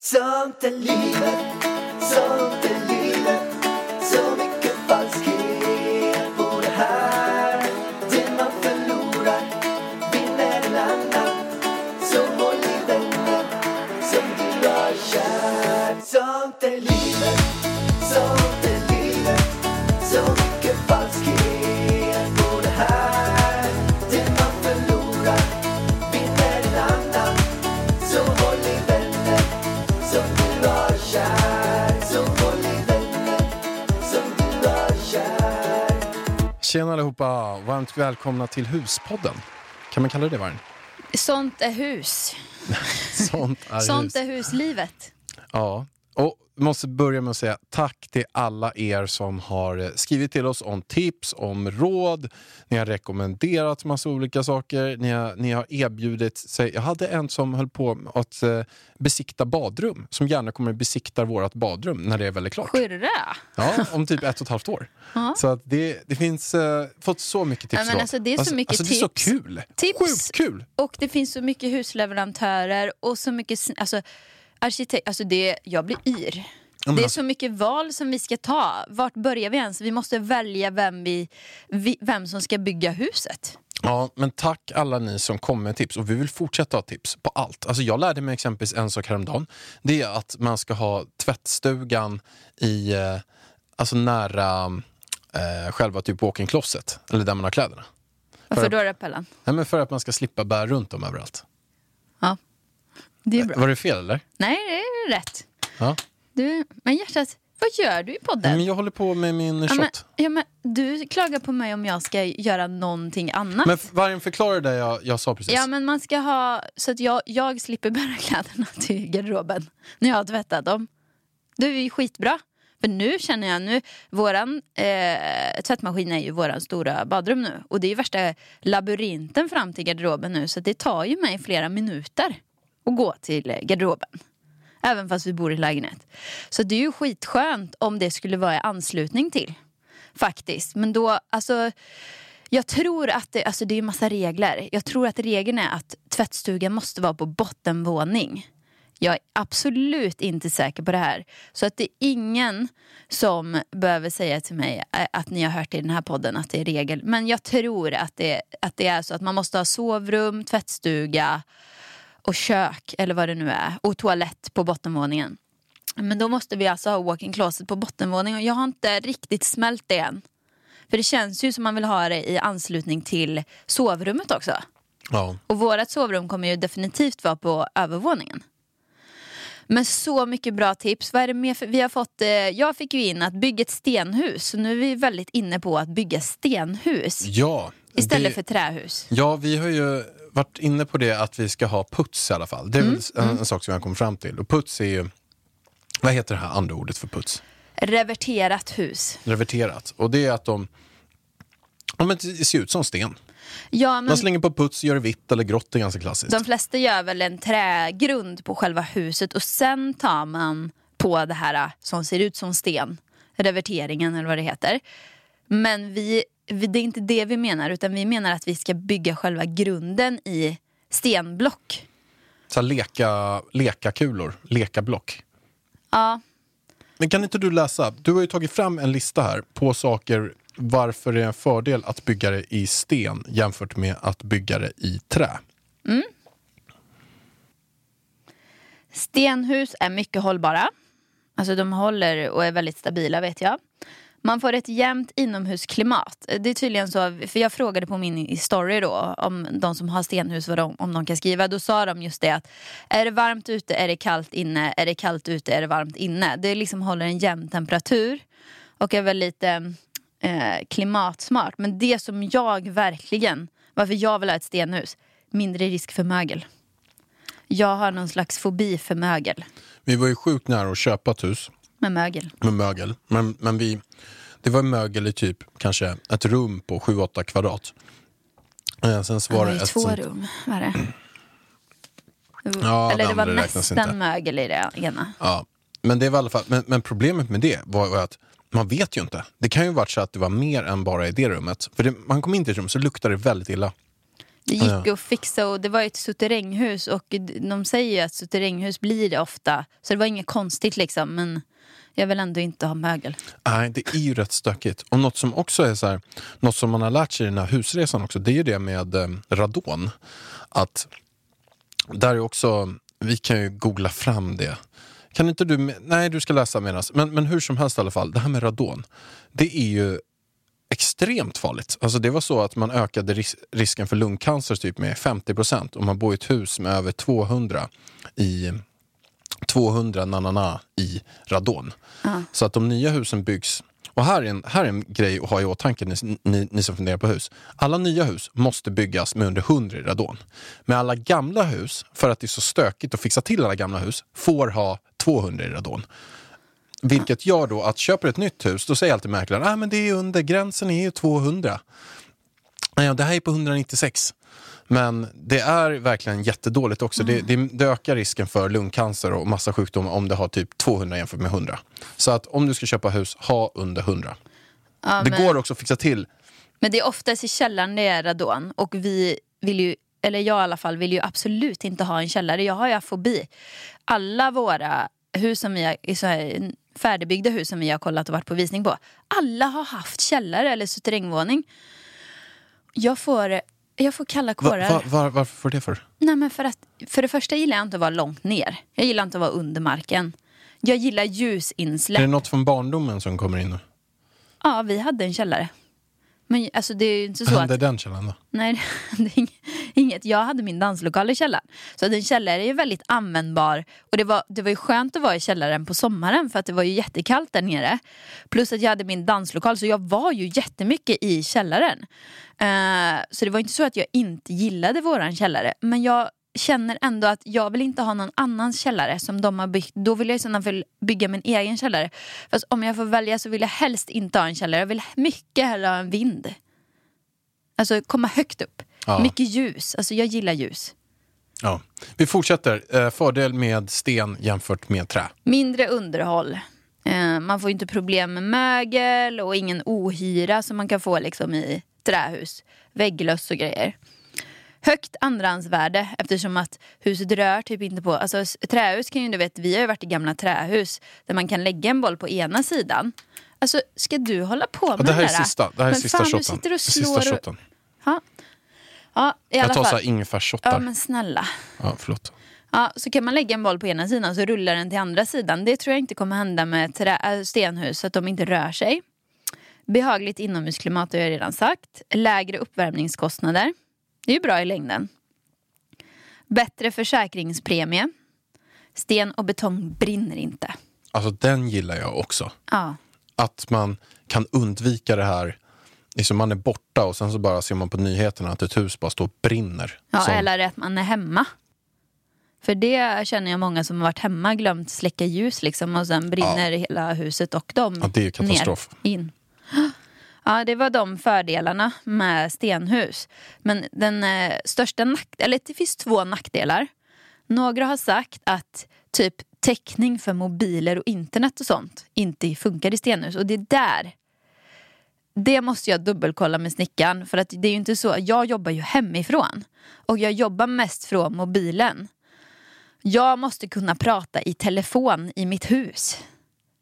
Sånt är livet, sånt är livet Tjena allihopa, varmt välkomna till Huspodden. Kan man kalla det Vargen? Sånt är hus. Sånt är Sånt hus. är huslivet. Ja, och måste börja med att säga tack till alla er som har eh, skrivit till oss om tips, om råd. Ni har rekommenderat massa olika saker. Ni har, ni har erbjudit sig. Jag hade en som höll på att eh, besikta badrum, som gärna kommer besikta vårt badrum när det är väldigt klart. Skyrra. Ja, om typ ett och ett halvt år. Så att det, det finns eh, fått så mycket tips. Ja, men alltså, det är så mycket alltså, Det är så tips. kul! Tips. Sjukt kul! Och det finns så mycket husleverantörer och så mycket alltså, arkitekt. Alltså det, jag blir yr. Det är alltså- så mycket val som vi ska ta. Vart börjar vi ens? Vi måste välja vem, vi, vem som ska bygga huset. Ja, men tack alla ni som kommer med tips och vi vill fortsätta ha tips på allt. Alltså jag lärde mig exempelvis en sak häromdagen. Det är att man ska ha tvättstugan i, eh, alltså nära eh, själva typ walk-in closet, eller där man har kläderna. Varför För- då det Pellan? Nej, men för att man ska slippa bära runt dem överallt. Det är bra. Var det fel eller? Nej, det är rätt. Ja. Du, men hjärtat, vad gör du i podden? Men jag håller på med min Ja, shot. men, ja, men, du klagar på mig om jag ska göra någonting annat. Men Vargen, förklara det jag, jag sa precis. Ja men man ska ha så att jag, jag slipper bära kläderna till garderoben när jag har tvättat dem. Det är ju skitbra. För nu känner jag nu, våran eh, tvättmaskin är ju våran stora badrum nu. Och det är ju värsta labyrinten fram till garderoben nu. Så det tar ju mig flera minuter och gå till eh, garderoben. Även fast vi bor i lägenhet. Så det är ju skitskönt om det skulle vara i anslutning till. Faktiskt. Men då, alltså jag tror att det, alltså det är massa regler. Jag tror att regeln är att tvättstugan måste vara på bottenvåning. Jag är absolut inte säker på det här. Så att det är ingen som behöver säga till mig eh, att ni har hört i den här podden att det är regel. Men jag tror att det, att det är så att man måste ha sovrum, tvättstuga och kök eller vad det nu är. Och toalett på bottenvåningen. Men då måste vi alltså ha walk-in closet på bottenvåningen och jag har inte riktigt smält det än. För det känns ju som man vill ha det i anslutning till sovrummet också. Ja. Och vårt sovrum kommer ju definitivt vara på övervåningen. Men så mycket bra tips. Vad är det mer för? Vi har fått, eh, jag fick ju in att bygga ett stenhus. Så nu är vi väldigt inne på att bygga stenhus ja istället det- för trähus. Ja, vi har ju varit inne på det att vi ska ha puts i alla fall. Det är Mm, en, en sak som har kommit fram till. Och puts är ju, vad heter det här andra ordet för puts? Reverterat hus. Reverterat. Och det är att de, ja, men det ser ut som sten. Ja, men Man slänger på puts, gör det vitt eller grått, det är ganska klassiskt. de flesta gör väl en trägrund på själva huset och sen tar man på det här äh, som ser ut som sten. Reverteringen eller vad det heter. Men vi, det är inte det vi menar utan vi menar att vi ska bygga själva grunden i stenblock. Så här leka, lekakulor, lekablock. Ja, Men kan inte du läsa? Du har ju tagit fram en lista här på saker varför det är en fördel att bygga det i sten jämfört med att bygga det i trä. Stenhus är mycket hållbara. Alltså de håller och är väldigt stabila vet jag. Man får ett jämnt inomhusklimat. Eh, det är tydligen så, för jag frågade på min story då om de som har stenhus vad de, om de kan skriva. Då sa de just det att är det varmt ute är det kallt inne, är det kallt ute är det varmt inne. Det liksom håller en jämn temperatur och är väl lite eh, klimatsmart. Men det som jag verkligen, varför jag vill ha ett stenhus, mindre risk för mögel. Jag har någon slags fobi för mögel. Vi var ju sjukt nära att köpa ett hus med mögel. med mögel. Men, men vi, det var mögel i typ kanske ett rum på 7-8 kvadrat. Eh, sen så Det var var det ju ett två sånt, rum. Var det? Ja, Eller det det var nästan inte. mögel i det ena. Ja, men, det var i fall, men, men problemet med det var att man vet ju inte. Det kan ju varit så att det var mer än bara i det rummet. För det, man kom in till ett rum så luktar det väldigt illa. Det gick Ja. att fixa och det var ett suterränghus och de säger ju att suterränghus blir det ofta. Så det var inget konstigt liksom men jag vill ändå inte ha mögel. Nej, det är ju rätt stökigt. Och något som också är så här, något som man har lärt sig i den här husresan också, det är ju det med eh, radon. Att där är också, vi kan ju googla fram det. Kan inte du, nej du ska läsa medan, men, men hur som helst i alla fall, det här med radon, det är ju extremt farligt. Alltså det var så att man ökade ris- risken för lungcancer typ med 50% om man bor i ett hus med över 200 i 200 nanana i radon. Så att de nya husen byggs och här är, en, här är en grej att ha i åtanke ni, ni, ni som funderar på hus. Alla nya hus måste byggas med under 100 i radon. Men alla gamla hus, för att det är så stökigt att fixa till alla gamla hus, får ha 200 i radon. Vilket gör då att köper ett nytt hus, då säger alltid mäklaren ah, men det är under, gränsen är ju 200. Nej, det här är på 196. Men det är verkligen jättedåligt också. Det, det, det ökar risken för lungcancer och massa sjukdomar om det har typ 200 jämfört med 100. Så att om du ska köpa hus, ha under 100. Ja, det men, går också att fixa till. men det är oftast i källaren det är radon och vi vill ju, eller jag i alla fall, vill ju absolut inte ha en källare. Jag har ju fobi. Alla våra hus som vi har, färdigbyggda hus som vi har kollat och varit på visning på. Alla har haft källare eller suterrängvåning. Jag får, jag får kalla Va, kårar. va, var, varför får det för? Nej, men för, att, för det första gillar jag inte att vara långt ner. Jag gillar inte att vara under marken. Jag gillar Är det ljusinsläpp. något från barndomen som kommer in? nu? Ja, vi hade en källare. Men alltså, det är ju inte så att... hände i den källan då? Nej, det är ing- inget. Jag hade min danslokal i källaren. Så att en källare är ju väldigt användbar. Och det var, det var ju skönt att vara i källaren på sommaren för att det var ju jättekallt där nere. Plus att jag hade min danslokal så jag var ju jättemycket i källaren. Uh, så det var inte så att jag inte gillade våran källare. Men jag känner ändå att jag vill inte ha någon annans källare som de har byggt. Då vill jag i sådana fall bygga min egen källare. Fast om jag får välja så vill jag helst inte ha en källare. Jag vill mycket hellre ha en vind. Alltså komma högt upp. Ja. Mycket ljus. Alltså jag gillar ljus. Ja. Vi fortsätter. Eh, fördel med sten jämfört med trä. Mindre underhåll. Eh, man får inte problem med mögel och ingen ohyra som man kan få liksom i trähus. Vägglöss och grejer. Högt andrahandsvärde eftersom att huset rör typ inte på... Alltså trähus kan ju du vet, vi har ju varit i gamla trähus där man kan lägga en boll på ena sidan. Alltså ska du hålla på med Ja, det här är sista, det här är Men sista fan, du shotten. sitter och Sista slår och... shotten. Ja. i alla Jag tar så fall. här ingefärsshottar. Ja men snälla. Ja, förlåt. Ja, så kan man lägga en boll på ena sidan så rullar den till andra sidan. Det tror jag inte kommer hända med trä, äh, stenhus, så att de inte rör sig. Behagligt inomhusklimat har jag redan sagt. Lägre uppvärmningskostnader. Det är ju bra i längden. Bättre försäkringspremie. Sten och betong brinner inte. Alltså den gillar jag också. Ja, Att man kan undvika det här, liksom man är borta och sen så bara ser man på nyheterna att ett hus bara står och brinner. ja Som- eller att man är hemma. För det känner jag många som har varit hemma glömt släcka ljus liksom och sen brinner hela huset och dem Ja, det är katastrof. ner, in. Ja, det var de fördelarna med stenhus. Men den eh, största nack... eller det finns två nackdelar. Några har sagt att typ täckning för mobiler och internet och sånt inte funkar i stenhus. Och det är där det måste jag dubbelkolla med snickaren. För att det är ju inte så, jag jobbar ju hemifrån. Och jag jobbar mest från mobilen. Jag måste kunna prata i telefon i mitt hus.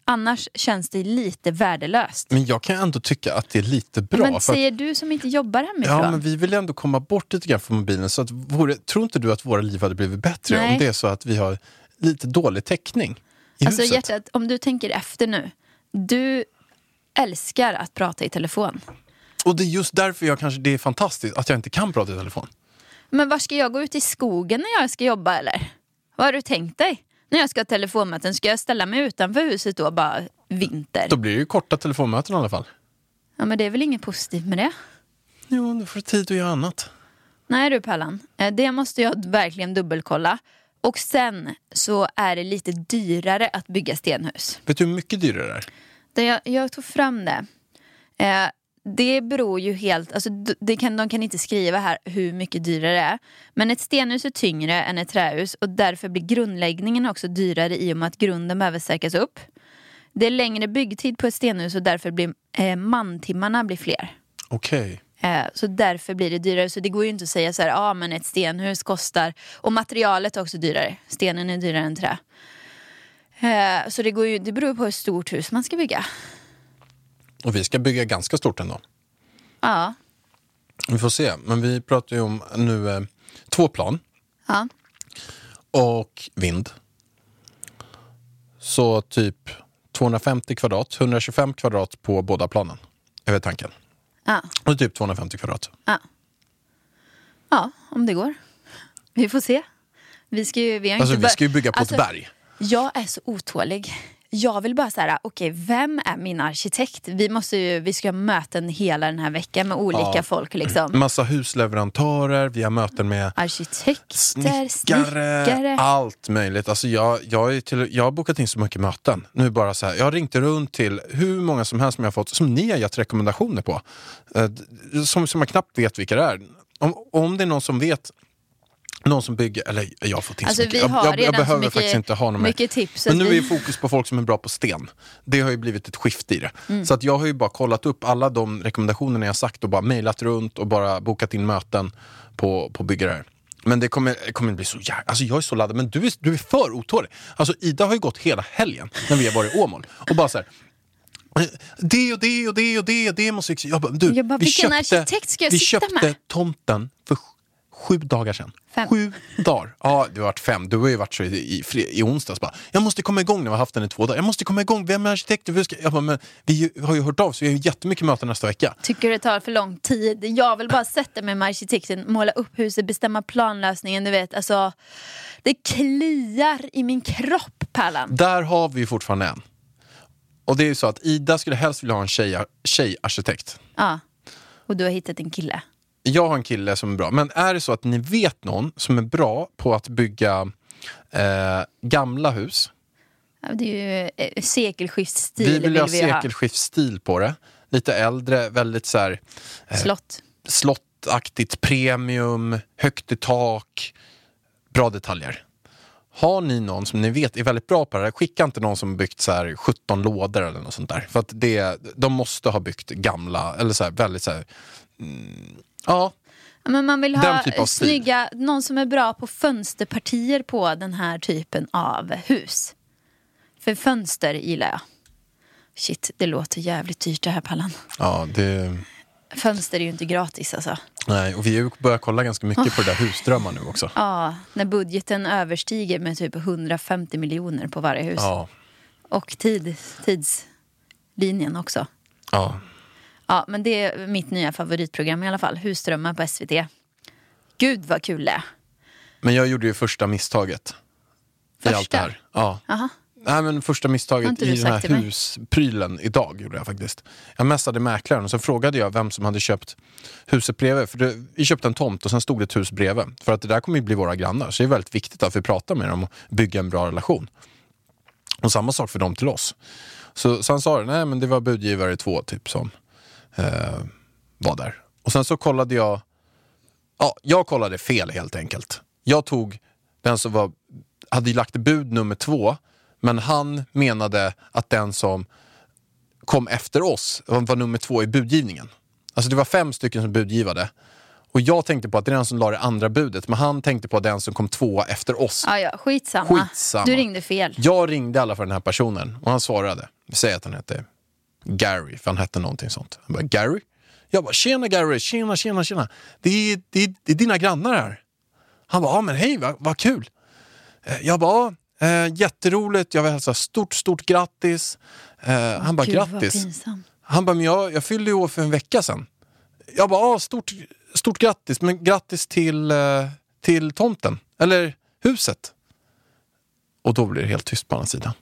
Annars känns det lite värdelöst. Men jag kan ändå tycka att det är lite bra. men för att, säger du som inte jobbar hemifrån? ja, men vi vill ändå komma bort lite grann från mobilen. Så att vore, tror inte du att våra liv hade blivit bättre Nej. om det är så att vi har lite dålig täckning i alltså huset? hjärtat, om du tänker efter nu. Du älskar att prata i telefon. Och det är just därför jag kanske, det är fantastiskt att jag inte kan prata i telefon. Men var ska jag gå ut i skogen när jag ska jobba eller? Vad har du tänkt dig? När jag ska ha telefonmöten, ska jag ställa mig utanför huset då bara vinter? Då blir det ju korta telefonmöten i alla fall. Ja men det är väl inget positivt med det? Jo, då får du tid att göra annat. Nej du Pallan, Eh, det måste jag verkligen dubbelkolla. Och sen så är det lite dyrare att bygga stenhus. Vet du hur mycket dyrare det är? Det jag, jag tog fram det. Eh, det beror ju helt, alltså det kan, de kan inte skriva här hur mycket dyrare det är. Men ett stenhus är tyngre än ett trähus och därför blir grundläggningen också dyrare i och med att grunden behöver stärkas upp. Det är längre byggtid på ett stenhus och därför blir eh, mantimmarna blir fler. Okej. Eh, så därför blir det dyrare. Så det går ju inte att säga så här, ja ah, men ett stenhus kostar, och materialet är också dyrare. Stenen är dyrare än trä. Eh, så det, går ju, det beror på hur stort hus man ska bygga. Och vi ska bygga ganska stort ändå. Ja. Vi får se. Men vi pratar ju om nu eh, två plan ja. och vind. Så typ 250 kvadrat, 125 kvadrat på båda planen. Är väl tanken. Ja. Och typ 250 kvadrat. Ja. ja, om det går. Vi får se. Vi ska ju, vi har Alltså inte vi ska ju bygga på Alltså, ett berg. Jag är så otålig. Jag vill bara säga, okej, vem är min arkitekt? Vi, måste ju, vi ska ha möten hela den här veckan med olika Ja. folk. Liksom. Massa husleverantörer, vi har möten med Arkitekter, snickare, snickare. allt möjligt. Alltså jag, jag, till, jag har bokat in så mycket möten. Nu bara så här, jag har ringt runt till hur många som helst som jag har fått, som ni har gett rekommendationer på. Eh, Som, som jag knappt vet vilka det är. Om, om det är någon som vet någon som bygger, eller jag har fått in Alltså, så mycket. vi har jag, jag, jag behöver mycket- faktiskt inte ha någon mer. mycket tips, Men nu vi- är fokus på folk som är bra på sten. Det har ju blivit ett skift i det. Mm. Så att jag har ju bara kollat upp alla de rekommendationerna jag sagt och bara mejlat runt och bara bokat in möten på, på byggare. Men det kommer, kommer bli så jävla... Alltså jag är så laddad, men du är, du är för otålig. Alltså Ida har ju gått hela helgen när vi har varit i Åmål och bara så här. "Eh, Det och det och det och det, det måste vi... Jag bara, du, Jag bara, vi vilken köpte, arkitekt ska jag vi sitta köpte med? tomten för sju dagar sedan. Fem. Sju dagar. Ja, det har varit fem. Du har ju varit så i, i, fre- i onsdags bara. Jag måste komma igång när vi har haft den i två dagar. Jag måste komma igång. Vem är arkitekten? Jag bara, men vi har ju hört av så vi har ju jättemycket möten nästa vecka. Tycker det tar för lång tid. Jag vill bara sätta mig med arkitekten, måla upp huset, bestämma planlösningen. Du vet, alltså, det kliar i min kropp, Pärlan. Där har vi fortfarande en. Och det är ju så att Ida skulle helst vilja ha en tjej, tjejarkitekt. Ja. Och du har hittat en kille. Jag har en kille som är bra. Men är det så att ni vet någon som är bra på att bygga eh, gamla hus. Ja, Det är ju eh, sekelskiftsstil vi vill ha vi ha. sekelskiftsstil på det. Lite äldre, väldigt så här Slott. slottaktigt, premium, högt i tak, bra detaljer. Har ni någon som ni vet är väldigt bra på det här, skicka inte någon som byggt så här 17 lådor eller något sånt där. För att det, de måste ha byggt gamla, eller så här, väldigt så här, mm, ja, Men man vill ha typ snygga, någon som är bra på fönsterpartier på den här typen av hus. För fönster gillar jag. Shit, det låter jävligt dyrt det här Pallan. ja det, Fönster är ju inte gratis alltså. nej, och vi börjat kolla ganska mycket på det där husdrömmar nu också. Ja, när budgeten överstiger med typ 150 miljoner på varje hus. Ja, Och tid, tidslinjen också. ja. Ja, men det är mitt nya favoritprogram i alla fall. Husdrömmar på SVT. Gud vad kul det är. Men jag gjorde ju första misstaget. I allt det Första? här. Ja. Aha. Nej, men första misstaget i den här husprylen idag gjorde jag faktiskt. Jag messade mäklaren och sen frågade jag vem som hade köpt huset bredvid. För det, vi köpte en tomt och sen stod det ett hus bredvid. För att det där kommer ju bli våra grannar. Så det är väldigt viktigt att vi pratar med dem och bygger en bra relation. Och samma sak för dem till oss. Så, så han sa det, nej men det var budgivare två typ som eh, var där. Och sen så kollade jag, ja jag kollade fel helt enkelt. Jag tog den som var, hade lagt bud nummer två, men han menade att den som kom efter oss var var nummer två i budgivningen. Alltså det var fem stycken som budgivade. Och jag tänkte på att det är den som la det andra budet, men han tänkte på den som kom tvåa efter oss. Ja, ja, skitsamma. Skitsamma. Du ringde fel. Jag ringde alla för den här personen och han svarade. Vi säger att han hette Gary, för han hette någonting sånt. Han bara, Gary? Jag bara, tjena Gary, tjena, tjena, tjena. Det är, det är, det är dina grannar här. Han bara, ja men hej, vad, vad kul. Eh, Jag bara, eh, jätteroligt, jag vill hälsa stort, stort grattis. Eh, han bara, Gud, grattis. Han bara, men jag, jag fyllde ju år för en vecka sedan. Jag bara, ah, stort, stort grattis, men grattis till, eh, till tomten, eller huset. Och då blir det helt tyst på andra sidan.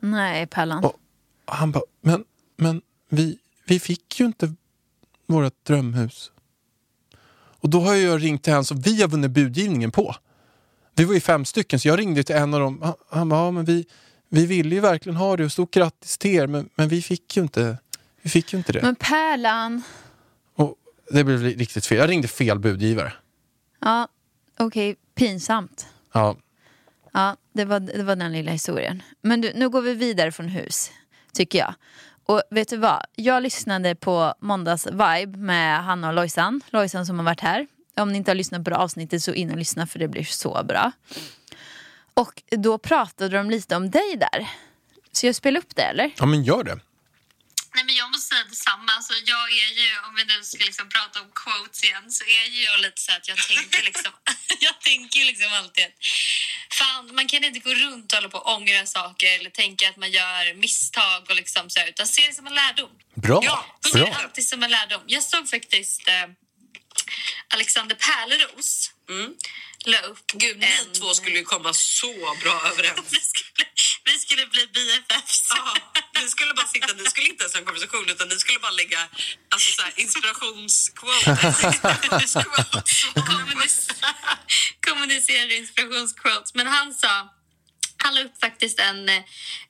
Nej, Pallan. Och han bara, men, men vi, vi fick ju inte vårt drömhus. Och då har jag ringt till han som vi har vunnit budgivningen på. Vi var ju fem stycken, så jag ringde till en av dem. Han, han bara, ja, men vi, vi ville ju verkligen ha det och stort grattis till er, men, men vi fick ju inte, vi fick ju inte det. Men Pärlan. Och det blev riktigt fel. Jag ringde fel budgivare. Ja, okej. Pinsamt. Ja, Ja, det var, det var den lilla historien. Men du, nu går vi vidare från hus, tycker jag. Och vet du vad? Jag lyssnade på Måndags Vibe med Hanna och Lojsan. Lojsan som har varit här. Om ni inte har lyssnat på det avsnittet så in och lyssna för det blir så bra. Och då pratade de lite om dig där. Så jag spelar upp det eller? Ja, men gör det. Nej, men jag måste säga detsamma. Alltså, jag är ju, om vi nu ska liksom prata om quotes igen, så är ju jag lite så att jag tänker liksom, jag tänker liksom alltid att fan, man kan inte gå runt och hålla på och ångra saker eller tänka att man gör misstag och liksom så här, utan se det som en lärdom. Bra. Ja, se Bra. det alltid som en lärdom. Jag såg faktiskt eh, Alexander Pärleros la upp Gud, ni en- två skulle ju komma så bra överens. vi, skulle, vi skulle bli BFFs. Ja, ni skulle bara sitta, ni skulle inte ens ha en konversation utan ni skulle bara lägga alltså, så här, inspirationsquotes. Kommunis- kommunicera inspirationsquotes. Men han sa, han la upp faktiskt en,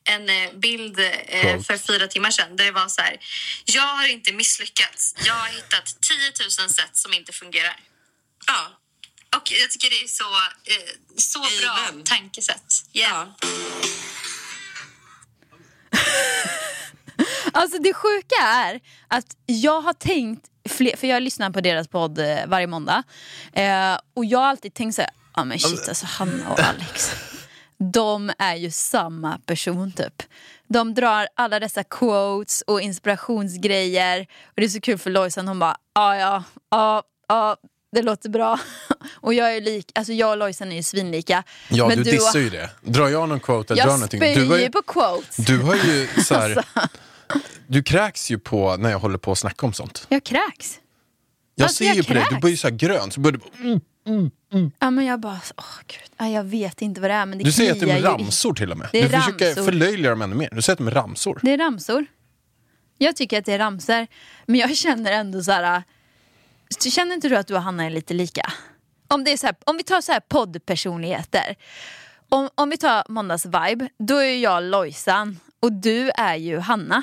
en bild eh, för fyra timmar sedan där det var så här. Jag har inte misslyckats. Jag har hittat 10 000 sätt som inte fungerar. Ja, Och jag tycker det är så, eh, så bra Amen. tankesätt. Yeah. ja. Alltså det sjuka är att jag har tänkt, fler, för jag lyssnar på deras podd eh, varje måndag. Eh, och jag har alltid tänkt så här, ja men shit alltså Hanna och Alex. De är ju samma person typ. De drar alla dessa quotes och inspirationsgrejer. Och det är så kul för Lojsan, hon bara, ja ja, ja, ja, det låter bra. Och jag är lik, alltså jag och Lojsan är ju svinlika. Ja, Men du och- dissar ju det. Drar jag någon quote eller drar Jag någonting. spyr Du, har ju på quotes. du har ju så här, Alltså. Du kräks ju på när jag håller på att snacka om sånt. Jag kräks. Jag Alltså, ser jag ju på dig, du blir ju så här grön. Så börjar du, Ja men jag bara, åh gud, ja, jag vet inte vad det är men det du säger att det är ramsor till och med. Det är du försöker ramsor. förlöjliga dem ännu mer. Du säger att de är ramsor. Det är ramsor. Jag tycker att det är ramsor. Men jag känner ändå så här så Känner inte du att du och Hanna är lite lika? Om, det är så här, om vi tar så här poddpersonligheter. Om, om vi tar måndags vibe, då är jag Lojsan och du är ju Hanna.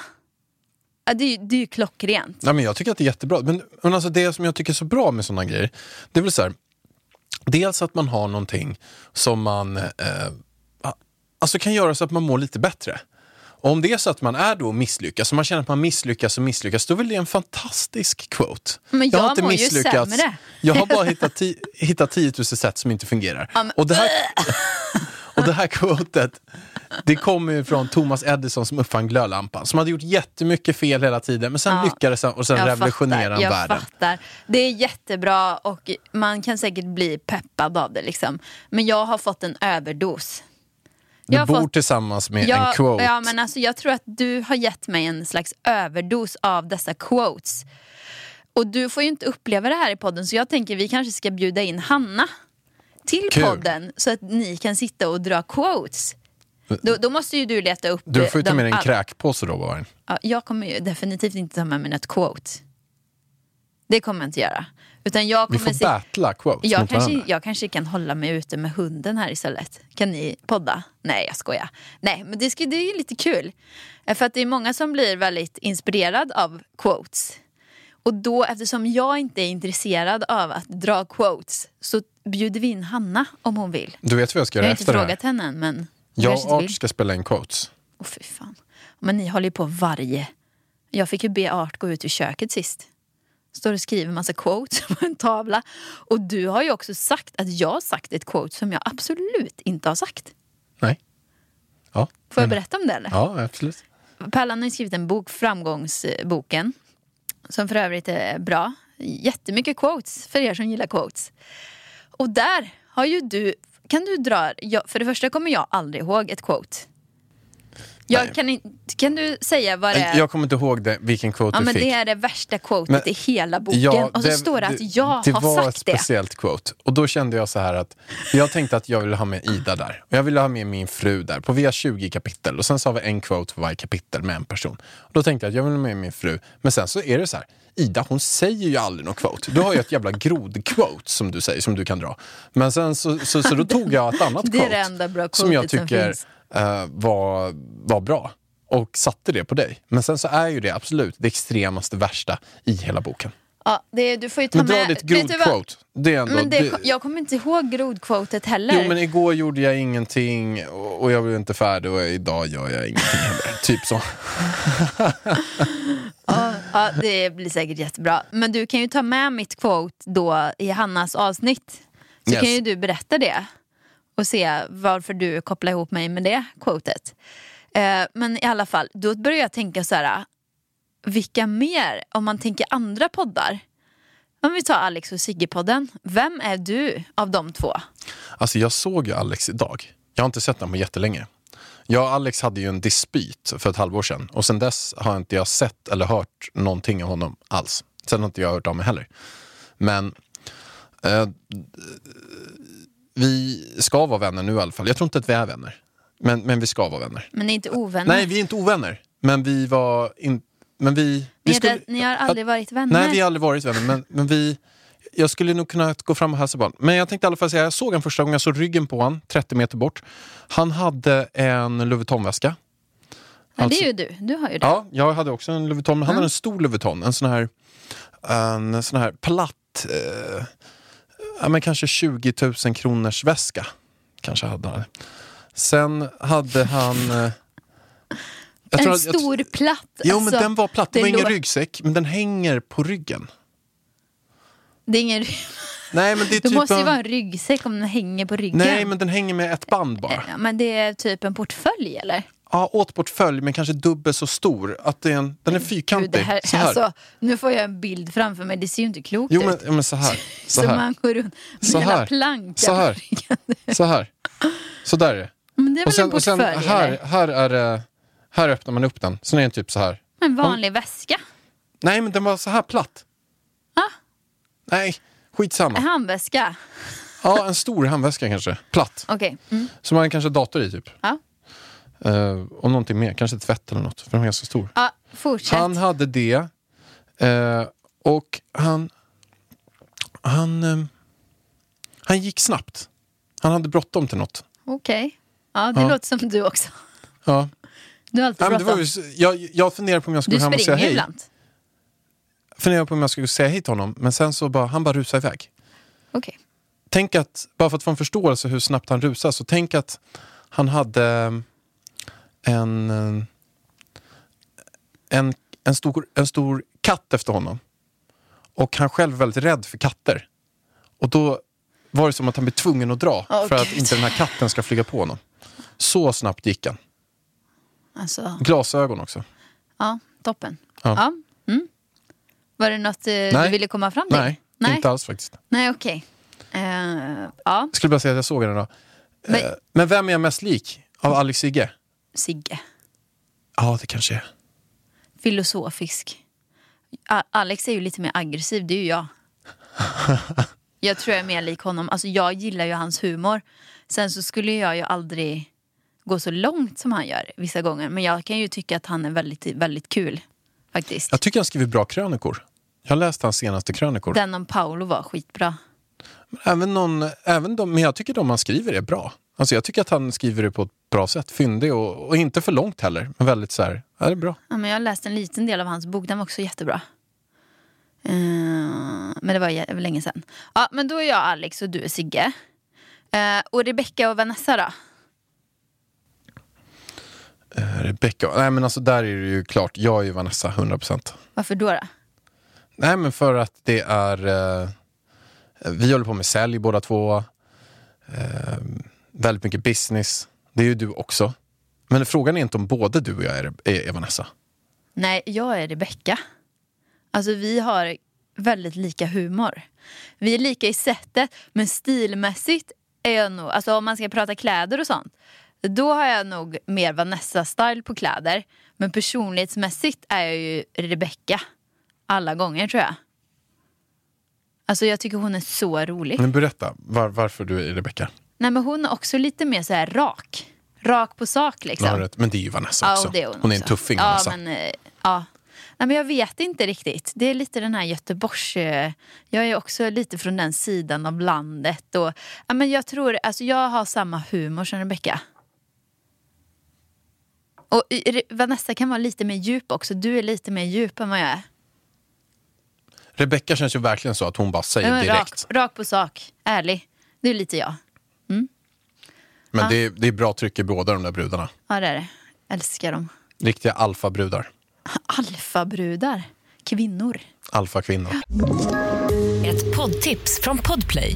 Ja, det, är, ju- det är ju klockrent. Nej, men jag tycker att det är jättebra. Men, men alltså det som jag tycker är så bra med sådana grejer, det är väl så här, dels att man har någonting som man eh, alltså kan göra så att man mår lite bättre. Om det är så att man är då misslyckas, man känner att man misslyckas och misslyckas, då är väl det en fantastisk quote. Men jag mår ju sämre. Jag har bara hittat, ti- hittat 10 000 sätt som inte fungerar. Men- och, det här, och det här quotet, det kommer ju från Thomas Edison som uppfann glödlampan, som hade gjort jättemycket fel hela tiden, men sen Ja. lyckades han och sen revolutionerade han jag världen. fattar. Det är jättebra och man kan säkert bli peppad av det. Liksom. Men jag har fått en överdos. Du Jag bor fått- tillsammans med Ja, en quote. ja, men alltså, jag tror att du har gett mig en slags överdos av dessa quotes. Och du får ju inte uppleva det här i podden så jag tänker vi kanske ska bjuda in Hanna till Kul. podden så att ni kan sitta och dra quotes. Då, då måste ju du leta upp... Du får ju ta med dig en kräkpåse då bara. Ja, jag kommer ju definitivt inte ta med mig något quote. Det kommer jag inte göra. Utan jag Vi kommer får se- battla quotes jag kanske, jag kanske kan hålla mig ute med hunden här istället. Kan ni podda? Nej, jag skojar. Nej, men det, ska, det är lite kul. Eh, För att det är många som blir väldigt inspirerad av quotes. Och då, eftersom jag inte är intresserad av att dra quotes, så bjuder vi in Hanna om hon vill. Du vet vad jag ska Jag har göra inte efter det här? frågat henne än, men Jag och inte. Art ska spela in quotes. Åh fy fan. Men ni håller ju på varje... Jag fick ju be Art gå ut ur köket sist. Står och skriver massa quotes på en tavla. Och du har ju också sagt att jag har sagt ett quote som jag absolut inte har sagt. Nej. Ja, Får jag berätta om det eller? Ja, absolut. Pärlan har skrivit en bok, Framgångsboken. Som för övrigt är bra. Jättemycket quotes för er som gillar quotes. Och där har ju du... Kan du dra... För det första kommer jag aldrig ihåg ett quote. Jag kan, kan du säga vad det är? Jag kommer inte ihåg det, vilken quote Ja du men fick. det är det värsta quotet Men- i hela boken. Ja, och så står det att jag det har var ett sagt det. speciellt quote. Och då kände jag så här att jag tänkte att jag ville ha med Ida där. Och jag ville ha med min fru där. På vi har 20 kapitel och sen så har vi en quote för varje kapitel med en person. Och då tänkte jag att jag vill ha med min fru. Men sen så är det så här. Ida hon säger ju aldrig något quote. Du har ju ett jävla grodquote som du säger, som du kan dra. Men sen så, så, så då tog jag ett annat Det är quote. det enda bra som jag quotet som tycker finns. Eh, var, var bra. Och satte det på dig. Men sen så är ju det absolut det extremaste värsta i hela boken. Ja, det, du får ju ta Men dra med... ditt grodquote. Det är ändå... Men det, det- jag kommer inte ihåg grodquotet heller. Jo men igår gjorde jag ingenting och och jag blev inte färdig och idag gör jag ingenting heller. typ så. Ja, ja, det blir säkert jättebra. Men du kan ju ta med mitt quote då i Hannas avsnitt. Så Yes. kan ju du berätta det. Och se varför du kopplar ihop mig med det quotet. Eh, men i alla fall, då börjar jag tänka så här. Vilka mer, om man tänker andra poddar. Om vi tar Alex och Sigge-podden. Vem är du av de två? Alltså jag såg ju Alex idag. Jag har inte sett honom på jättelänge. Jag och Alex hade ju en dispyt för ett halvår sedan och sen dess har inte jag sett eller hört någonting av honom alls. Sen har inte jag hört av mig heller. Men eh, vi ska vara vänner nu i alla fall. Jag tror inte att vi är vänner. Men, men vi ska vara vänner. Men ni är inte ovänner? Nej, vi är inte ovänner. Men vi var in, men vi, ni, vi skulle- det- ni har aldrig varit vänner? Nej, vi har aldrig varit vänner. Men, men vi, jag skulle nog kunna gå fram och hälsa på honom. Men jag tänkte i alla fall säga, jag såg honom första gången, jag såg ryggen på honom, 30 meter bort. Han hade en Louis Vuitton-väska. Ja, det är ju du. Du har ju det. Ja, jag hade också en Louis Vuitton, men han hade en stor Louis Vuitton. En sån här, en sån här platt, eh, ja, men kanske 20 000 kronors väska. Kanske hade han. Sen hade han... Eh, jag tror en att- jag- stor platt. Jo, men alltså, den var platt. Det, det var ingen lå- ryggsäck, men den hänger på ryggen. Det är ingen... Nej, men det är Det typ måste ju en... vara en ryggsäck om den hänger på ryggen. Nej, men den hänger med ett band bara. Ja, men det är typ en portfölj eller? Ja, åtportfölj, men kanske dubbelt så stor. Att det är en, den är Gud, fyrkantig. det här, så här. Alltså, nu får jag en bild framför mig, det ser ju inte klokt jo, ut. men, ja, men så här. Så Så här. man går runt med Så hela plankan Så här. Så här. Så där är det. Men det är väl Och sen, en och sen portfölj här, här, är här öppnar man upp den. Sen är den typ så här. En vanlig väska? Nej, men den var så här platt. Ah. Nej, skitsamma. En handväska? Ja, en stor handväska kanske. Platt. Okej. Mm. Som man kanske dator i typ. Ja. Eh, och någonting mer, kanske tvätt eller något. För den var ganska stor. ja, fortsätt. Han hade det. Eh, och han... Han, eh, han gick snabbt. Han hade bråttom till något. Okej. Ja, det Ja. låter som du också. Ja. Du har alltid bråttom. jag, jag funderade på om jag skulle Du gå hem och säga springer hej. ibland. Funderade på om jag skulle säga hej till honom. Men sen så bara, han bara rusade iväg. Okej. Tänk att, bara för att få en förståelse hur snabbt han rusar, så tänk att han hade en, eh, en, en, stor, en stor katt efter honom. Och han själv är väldigt rädd för katter. Och då var det som att han blev tvungen att dra Åh, för att Gud. inte den här katten ska flyga på honom. Så snabbt gick han. Alltså, Glasögon också. ja, toppen. Ja. Ja. Mm. Var det något eh, du Nej. ville komma fram till? Nej, Nej. inte alls faktiskt. Nej, okej. Eh, ja, Jag skulle bara säga att jag såg den. Men- Men, men vem är jag mest lik? Av Alex Sigge? Sigge. Ja, det kanske är. Filosofisk. A- Alex är ju lite mer aggressiv, det är ju jag. Jag tror jag är mer lik honom. Alltså jag gillar ju hans humor. Sen så skulle jag ju aldrig gå så långt som han gör vissa gånger. Men jag kan ju tycka att han är väldigt, väldigt kul. Faktiskt. Jag tycker han skriver bra krönikor. Jag har läst hans senaste krönikor. Den om Paolo var skitbra. Även, någon, även de, men jag tycker de han skriver är bra. Alltså jag tycker att han skriver det på ett bra sätt. Fyndig och, och inte för långt heller. Men väldigt så här, ja, det är bra. Ja, men jag har läst en liten del av hans bok, den var också jättebra. Eh, men det var jä- länge sedan. Ja, men då är jag Alex och du är Sigge. Eh, och Rebecca och Vanessa då? Eh, Rebecca, nej men alltså där är det ju klart. Jag är ju Vanessa, 100%. Varför då? då? Nej men för att det är, vi håller på med sälj båda två. Väldigt mycket business. Det är ju du också. Men frågan är inte om både du och jag är, är, Vanessa. Nej, jag är Rebecca. Alltså vi har väldigt lika humor. Vi är lika i sättet, men stilmässigt är jag nog, alltså om man ska prata kläder och sånt, då har jag nog mer Vanessa-style på kläder. Men personlighetsmässigt är jag ju Rebecca. Alla gånger tror jag. Alltså jag tycker hon är så rolig. Men berätta var, varför du är Rebecca. Nej men hon är också lite mer så här rak. Rak på sak liksom. Ja. Men det är ju Vanessa Ja, också. är hon, hon är en också. tuffing ja, Vanessa. Men, eh, ja. Nej, men jag vet inte riktigt. Det är lite den här Göteborgs... eh, Jag är också lite från den sidan av landet. Och, ja, men jag tror, alltså jag har samma humor som Rebecca. Och Re- Vanessa kan vara lite mer djup också. Du är lite mer djup än vad jag är. Rebecca känns ju verkligen så att hon bara säger direkt. rak, rak på sak, ärlig. Det är lite jag. Men det, är, det är bra tryck i båda de där brudarna. Ja det är det. Älskar dem. Riktiga alfabrudar. Alfabrudar. Kvinnor. Alfakvinnor. Ett poddtips från Podplay.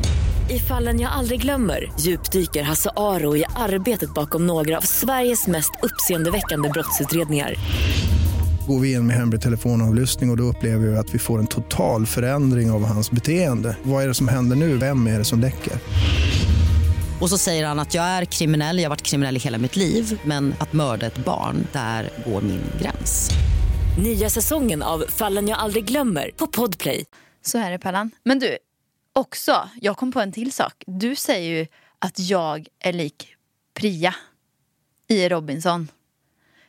I fallen jag aldrig glömmer djupdyker Hasse Aro i arbetet bakom några av Sveriges mest uppseendeväckande brottsutredningar. Går vi in med hemlig telefonavlyssning och, och då upplever vi att vi får en total förändring av hans beteende. Vad är det som händer nu? Vem är det som läcker? Och så säger han att jag är kriminell, jag har varit kriminell i hela mitt liv men att mörda ett barn, där går min gräns. Nya säsongen av Fallen jag aldrig glömmer på Podplay. Så är det Pallan. Men du, också, jag kom på en till sak. Du säger ju att jag är lik Priya i Robinson.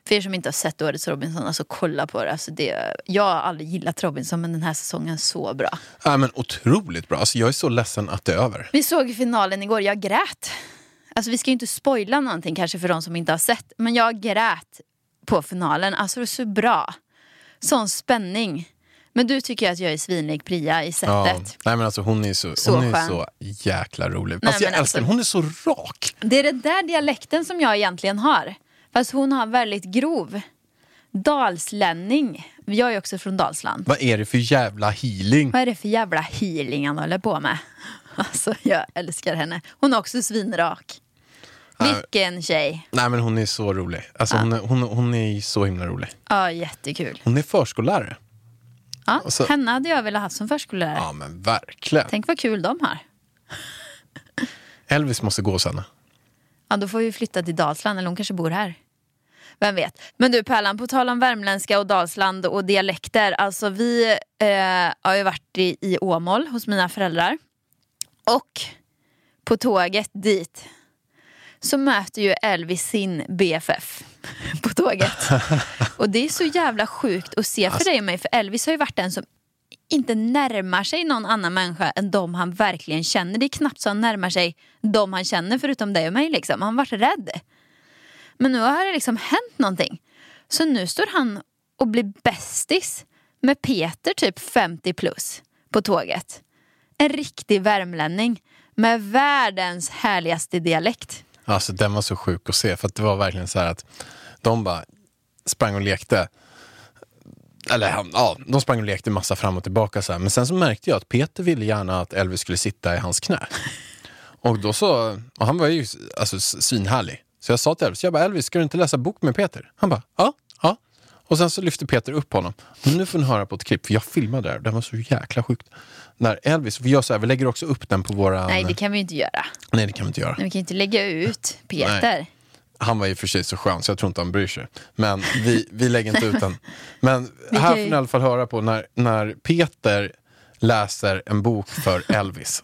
För er som inte har sett årets Robinson, alltså kolla på det. Alltså det jag har aldrig gillat Robinson men den här säsongen är så bra. Ja, men otroligt bra. Alltså, jag är så ledsen att det är över. Vi såg finalen igår, jag grät. Alltså vi ska ju inte spoila någonting kanske för de som inte har sett. Men jag grät på finalen. Alltså det är så bra. Sån spänning. Men du tycker att jag är svinlik Priya i Ja. sättet. Nej, men alltså, hon är så, Så hon är skön. så jäkla rolig. Nej, alltså, jag men älskar alltså-. Hon är så rak. Det är den där dialekten som jag egentligen har. Fast hon har väldigt grov. Dalslänning. Jag är också från Dalsland. Vad är det för jävla healing? Vad är det för jävla healing han håller på med? Alltså jag älskar henne. Hon är också svinrak. Vilken tjej. Nej, men hon är så rolig. Alltså, hon, är, hon, hon är så himla rolig. Ja, jättekul. Hon är förskollärare. Ja, Alltså- henne hade jag velat ha som förskollärare. Ja, men verkligen. Tänk vad kul de har. Elvis måste gå henne. Ja, då får vi flytta till Dalsland, eller hon kanske bor här. Vem vet. Men du Pärlan, på tal om värmländska och Dalsland och dialekter. Alltså vi eh, har ju varit i, i Åmål hos mina föräldrar. Och på tåget dit så möter ju Elvis sin BFF på tåget. Och det är så jävla sjukt att se för dig och mig. För Elvis har ju varit den som inte närmar sig någon annan människa än de han verkligen känner. Det är knappt så han närmar sig de han känner förutom dig och mig. Liksom. Han har varit rädd. Men nu har det liksom hänt någonting. Så nu står han och blir bästis med Peter typ 50 plus på tåget. En riktig värmlänning med världens härligaste dialekt. Alltså den var så sjuk att se. För att det var verkligen så här att de bara sprang och lekte. Eller ja, de sprang och lekte massa fram och tillbaka. Så här. Men sen så märkte jag att Peter ville gärna att Elvis skulle sitta i hans knä. Och då så, och han var ju alltså, svinhärlig. Så jag sa till Elvis, jag bara, Elvis ska du inte läsa bok med Peter? Han bara, ja, ja. Och sen så lyfte Peter upp honom. Nu får ni höra på ett klipp, för jag filmade det här. Det var så jäkla sjukt. När Elvis, vi gör så här, vi lägger också upp den på våra... Nej det kan vi inte göra. Nej, det kan vi inte göra. Men vi kan inte lägga ut Peter. Han var ju för sig så skön så jag tror inte han bryr sig. Men vi, vi lägger inte ut den. Men här får ni i alla fall höra på när, när Peter läser en bok för Elvis.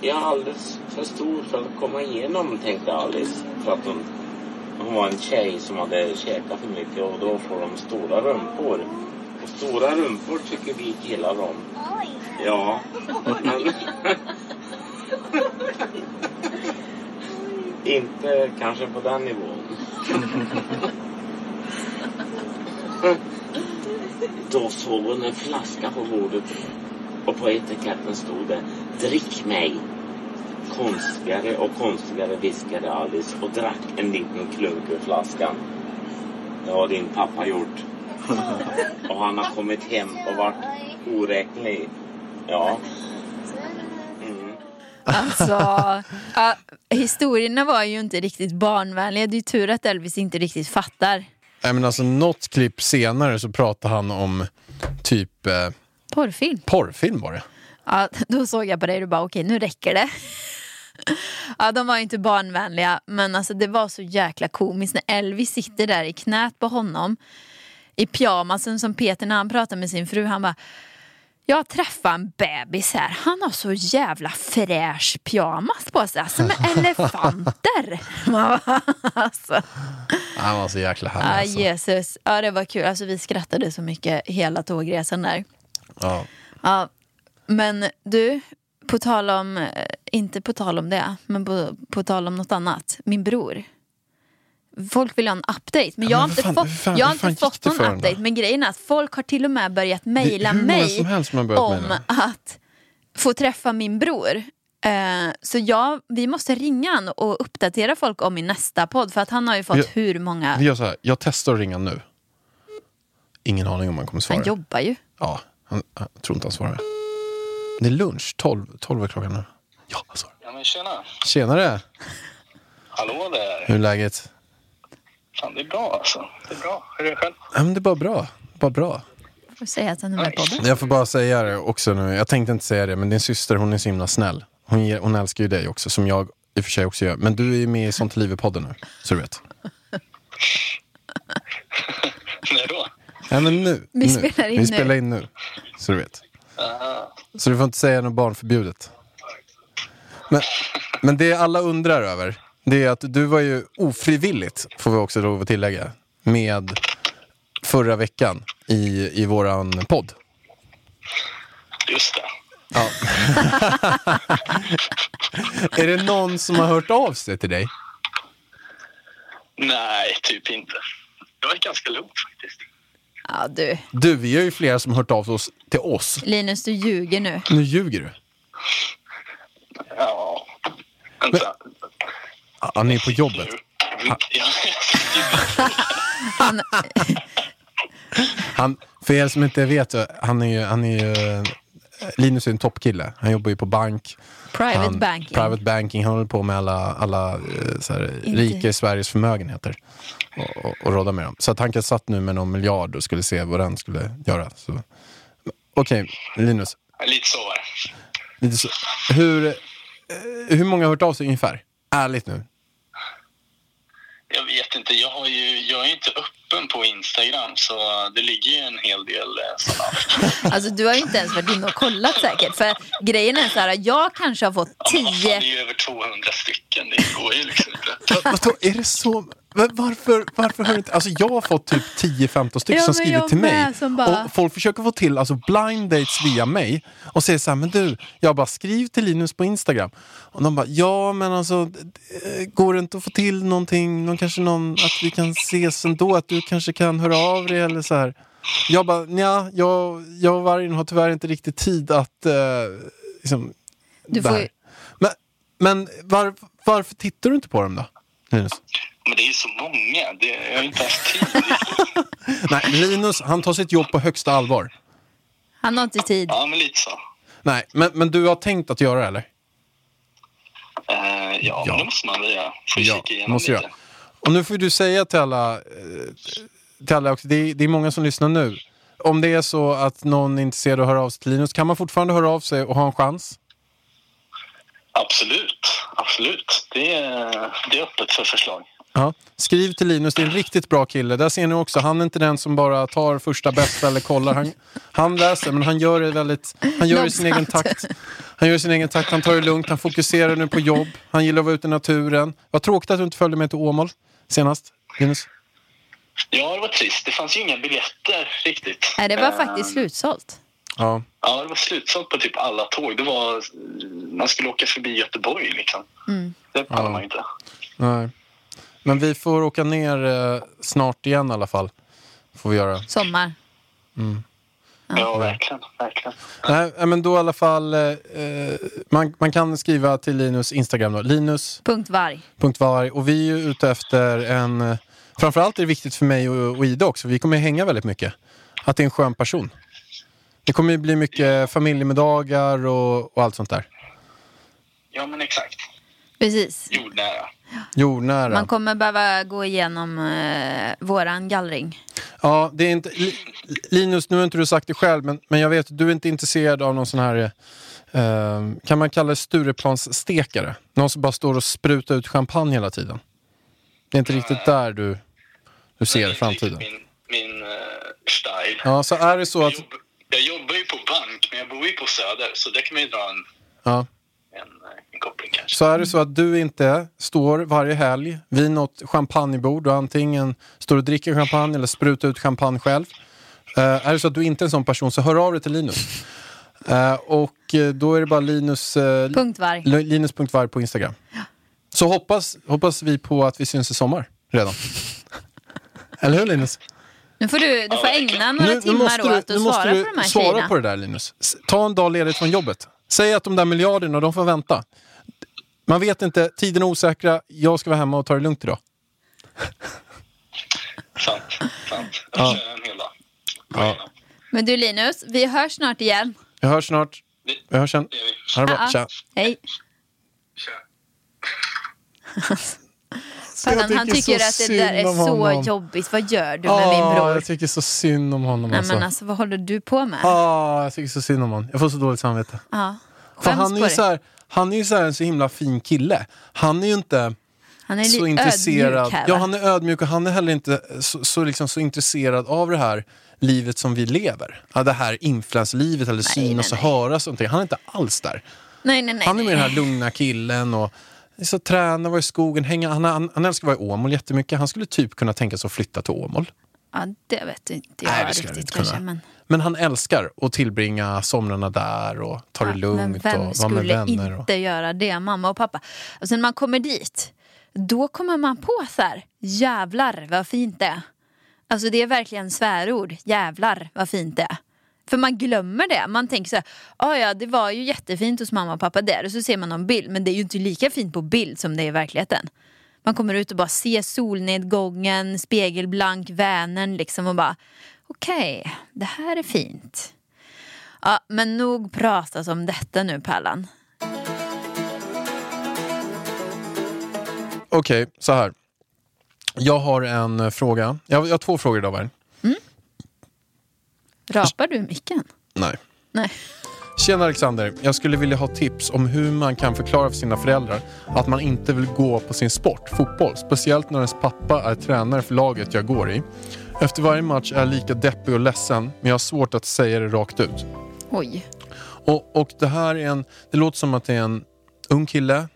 Jag är alldeles för stor för att komma igenom, tänkte Alice. För att hon, hon var en tjej som hade käkat för mycket och då får de stora rumpor. Och stora rumpor tycker vi killar om. Ja, men... Inte kanske på den nivån. Då såg hon en flaska på bordet och på etiketten stod det Drick mig. Konstigare och konstigare viskade Alice och drack en liten klunk ur flaskan. Det har din pappa gjort. Och han har kommit hem och varit oräknelig. Ja. Mm. Alltså, ja, historierna var ju inte riktigt barnvänliga. Det är ju tur att Elvis inte riktigt fattar. Nej, men alltså, något klipp senare så pratar han om typ eh, Porrfilm. porrfilm var det. Ja, då såg jag på dig och bara okej nu räcker det. Ja, de var inte barnvänliga men alltså det var så jäkla komiskt när Elvis sitter där i knät på honom i pyjamasen som Peter när han pratar med sin fru han bara jag träffade en bebis här, han har så jävla fräsch pyjamas på sig, alltså med elefanter. Alltså. Han var så jäkla härlig. Alltså. Jesus, ja det var kul, alltså vi skrattade så mycket hela tågresan där. Ja. Ja, men du, på tal om, eh, inte på tal om det, men på, på tal om något annat. Min bror. Folk vill ha en update. Men jag har men inte fan- fått, fan- jag har inte fått någon den då? update. Men grejen är att folk har till och med börjat mejla mig börjat om mejla. att få träffa min bror. Eh, så jag, vi måste ringa han och uppdatera folk om min nästa podd. För att han har ju fått Vi- hur många... Vi gör så här, jag testar att ringa nu. Ingen aning om han kommer svara. Han jobbar ju. Ja, han, jag tror inte han svarar. Det är lunch, 12, 12 är klockan nu. Ja, svarar. Ja men tjena. Tjenare, Hallå där. hur är läget? Fan det är bra alltså. Det är bra. Hur är det själv? Ja, men det är bara bra. Bara bra. Får säga att han är med på podden. Jag får bara säga det också nu. Jag tänkte inte säga det, men din syster hon är så himla snäll. Hon, ger, hon älskar ju dig också, som jag i och för sig också gör. Men du är ju med i Sånt i livet-podden nu, så du vet. När då? Ja, men nu. Vi nu. spelar in Vi nu. spelar in nu, så du vet. Så du får inte säga något barnförbjudet. Men, men det alla undrar över, det är att du var ju ofrivilligt, får vi också lov att tillägga, med förra veckan i, i våran podd. Just det. Ja. är det någon som har hört av sig till dig? Nej, typ inte. Det var ganska lugnt faktiskt. Ja du, Du, vi har ju flera som har hört av oss till oss. Linus du ljuger nu. Nu ljuger du. Ja. Vänta. Ja, ni är på jobbet. Han, Han, för er som inte vet, han är ju, han är ju Linus är en toppkille. Han jobbar ju på bank. private han, banking. Private banking. Han håller på med alla, alla eh, så här, rika i Sveriges förmögenheter. Och, och, och råda med dem. Så att han kan satt nu med någon miljard och skulle se vad den skulle göra. Okej, Linus. lite så var det. Lite så, hur, eh, hur många har hört av sig ungefär? Ärligt nu. Jag vet inte. Jag, har ju, jag är ju inte öppen på Instagram så det ligger ju en hel del eh, sådana. Alltså du har ju inte ens varit inne och kollat säkert. För grejen är så här, jag kanske har fått Ja, fan, tio... det är ju över 200 stycken. Det går ju liksom inte. Va- Vadå, är det så? Va- Varför, varför har du inte... Alltså jag har fått typ 10-15 stycken Ja, som men skrivit jag till mig. med, som bara- Och folk försöker få till alltså blind dates via mig. Och säger så här, men du, jag bara skriv till Linus på Instagram. Och de bara, ja men alltså, går det inte att få till någonting, någon, kanske någon, att vi kan ses ändå, att du kanske kan höra av dig eller så här. Jag bara, nja, jag, jag och Vargen har tyvärr inte riktigt tid att eh, liksom, Du får ju- Men, men var, varför tittar du inte på dem då, Linus? Men det är ju så många. Det, jag har inte haft tid. Nej, Linus han tar sitt jobb på högsta allvar. Han har inte tid. Ja, men lite så. Nej, men, men du har tänkt att göra det eller? Eh, ja, Ja. men det måste man väl göra. Får Ja, kika igenom måste lite. göra. Och nu får du säga till alla, eh, till alla också, det är, det är många som lyssnar nu. Om det är så att någon är intresserad av att höra av sig till Linus, kan man fortfarande höra av sig och ha en chans? Absolut, absolut. Det är, det är öppet för förslag. Ja. Skriv till Linus, det är en riktigt bra kille. Där ser ni också, han är inte den som bara tar första bästa eller kollar. Han, han läser, men han gör det väldigt, han gör det i sin egen takt. Han gör sin egen takt, han tar det lugnt, han fokuserar nu på jobb. Han gillar att vara ute i naturen. Vad tråkigt att du inte följde med till Åmål senast, Linus. Ja, det var trist. Det fanns ju inga biljetter riktigt. Nej, det var Eh, faktiskt slutsålt. Ja. Ja, det var slutsålt på typ alla tåg. Det var, man skulle åka förbi Göteborg liksom. Mm. Det pallar Ja. man inte. Nej. Men vi får åka ner eh, snart igen i alla fall. Får vi göra. Sommar. Ja, verkligen. verkligen. Nej, eh, men då i alla fall, eh, eh, man, man kan skriva till Linus Instagram då. Linus. Punkt varg. Varg. Och vi är ju ute efter en... eh, Framförallt är det viktigt för mig och, och Ida också, vi kommer ju hänga väldigt mycket. Att det är en skön person. Det kommer ju bli mycket familjemiddagar och, och allt sånt där. Ja, men exakt. Precis. Jordnära. Jordnära. Man kommer behöva gå igenom eh, våran gallring. Ja, det är inte... Li- Linus, nu har inte du sagt det själv, men, men jag vet du är inte intresserad av någon sån här... Eh, kan man kalla det Stureplansstekare? Någon som bara står och sprutar ut champagne hela tiden. Det är inte riktigt där du, du Det ser framtiden. Min, min uh, style. Ja, så är det så Jag, att... jobb, jag jobbar ju på bank, men jag bor ju på Söder. Så där kan man ju dra en, Ja, en, eh, en koppling kanske. så är det så att du inte står varje helg vid något champagnebord och antingen står och dricker champagne eller sprutar ut champagne själv. Eh, är det så att du inte är en sån person så hör av dig till Linus. Eh, och då är det bara Linus... L- Linus.varg på Instagram. Så hoppas, hoppas vi på att vi syns i sommar. redan. Eller hur Linus? Nu får du, du får ägna några Nu, nu timmar måste åt du, att nu måste svara du på de här svara tjejerna. på det där Linus. Ta en dag ledigt från jobbet. Säg att de där miljarderna, de får vänta. Man vet inte, tiden är osäkra. Jag ska vara hemma och ta det lugnt idag. Sant, sant. Jag Ja. kör en hel dag. Ja. Men du Linus, vi hörs snart igen. Jag hörs snart. Vi hörs sen. Ha det bra. Ja, Tja. Hej. jag Pallan, han tycker att det där är så honom. jobbigt. Vad gör du med min Ah, bror? jag tycker så synd om honom. Nej Alltså. men alltså vad håller du på med? Ah, jag tycker så synd om honom. Jag får så dåligt samvete. Ja. För han är, ju så här, han är ju så en så himla fin kille. Han är ju inte Han är så intresserad. ödmjuk här, ja, va? han är ödmjuk och han är heller inte så, så, liksom, så intresserad av det här livet som vi lever. Ja, det här influenslivet eller synas och höras och någonting. Han är inte alls där. Nej, nej, nej. han är med nej. den här lugna killen och så tränar, vara i skogen, hänga. Han, han, han älskar att vara i Åmål jättemycket. Han skulle typ kunna tänka sig att flytta till Åmål. Ja, det vet inte jag Nej, det skulle riktigt inte kanske. Men, Men han älskar att tillbringa somrarna där och ta det men lugnt vem och vara med skulle vänner. Och... inte göra det? Mamma och pappa. Och sen när man kommer dit, då kommer man på så här, jävlar vad fint det är. Alltså det är verkligen svärord, jävlar vad fint det är. För man glömmer det. Man tänker så här, "Ah, ja det var ju jättefint hos mamma och pappa där. Och så ser man någon bild, men det är ju inte lika fint på bild som det är i verkligheten. Man kommer ut och bara ser solnedgången, spegelblank Vänern liksom och bara okej, det här är fint. Ja, men nog pratas om detta nu Pärlan. Okej, så här. Jag har en fråga. Jag har, jag har två frågor idag, Varg. Rapar du micken? Nej. Nej. Tjena Alexander, jag skulle vilja ha tips om hur man kan förklara för sina föräldrar att man inte vill gå på sin sport, fotboll. Speciellt när ens pappa är tränare för laget jag går i. Efter varje match är jag lika deppig och ledsen, men jag har svårt att säga det rakt ut. Oj. Och, och det här är en, det låter som att det är en ung kille.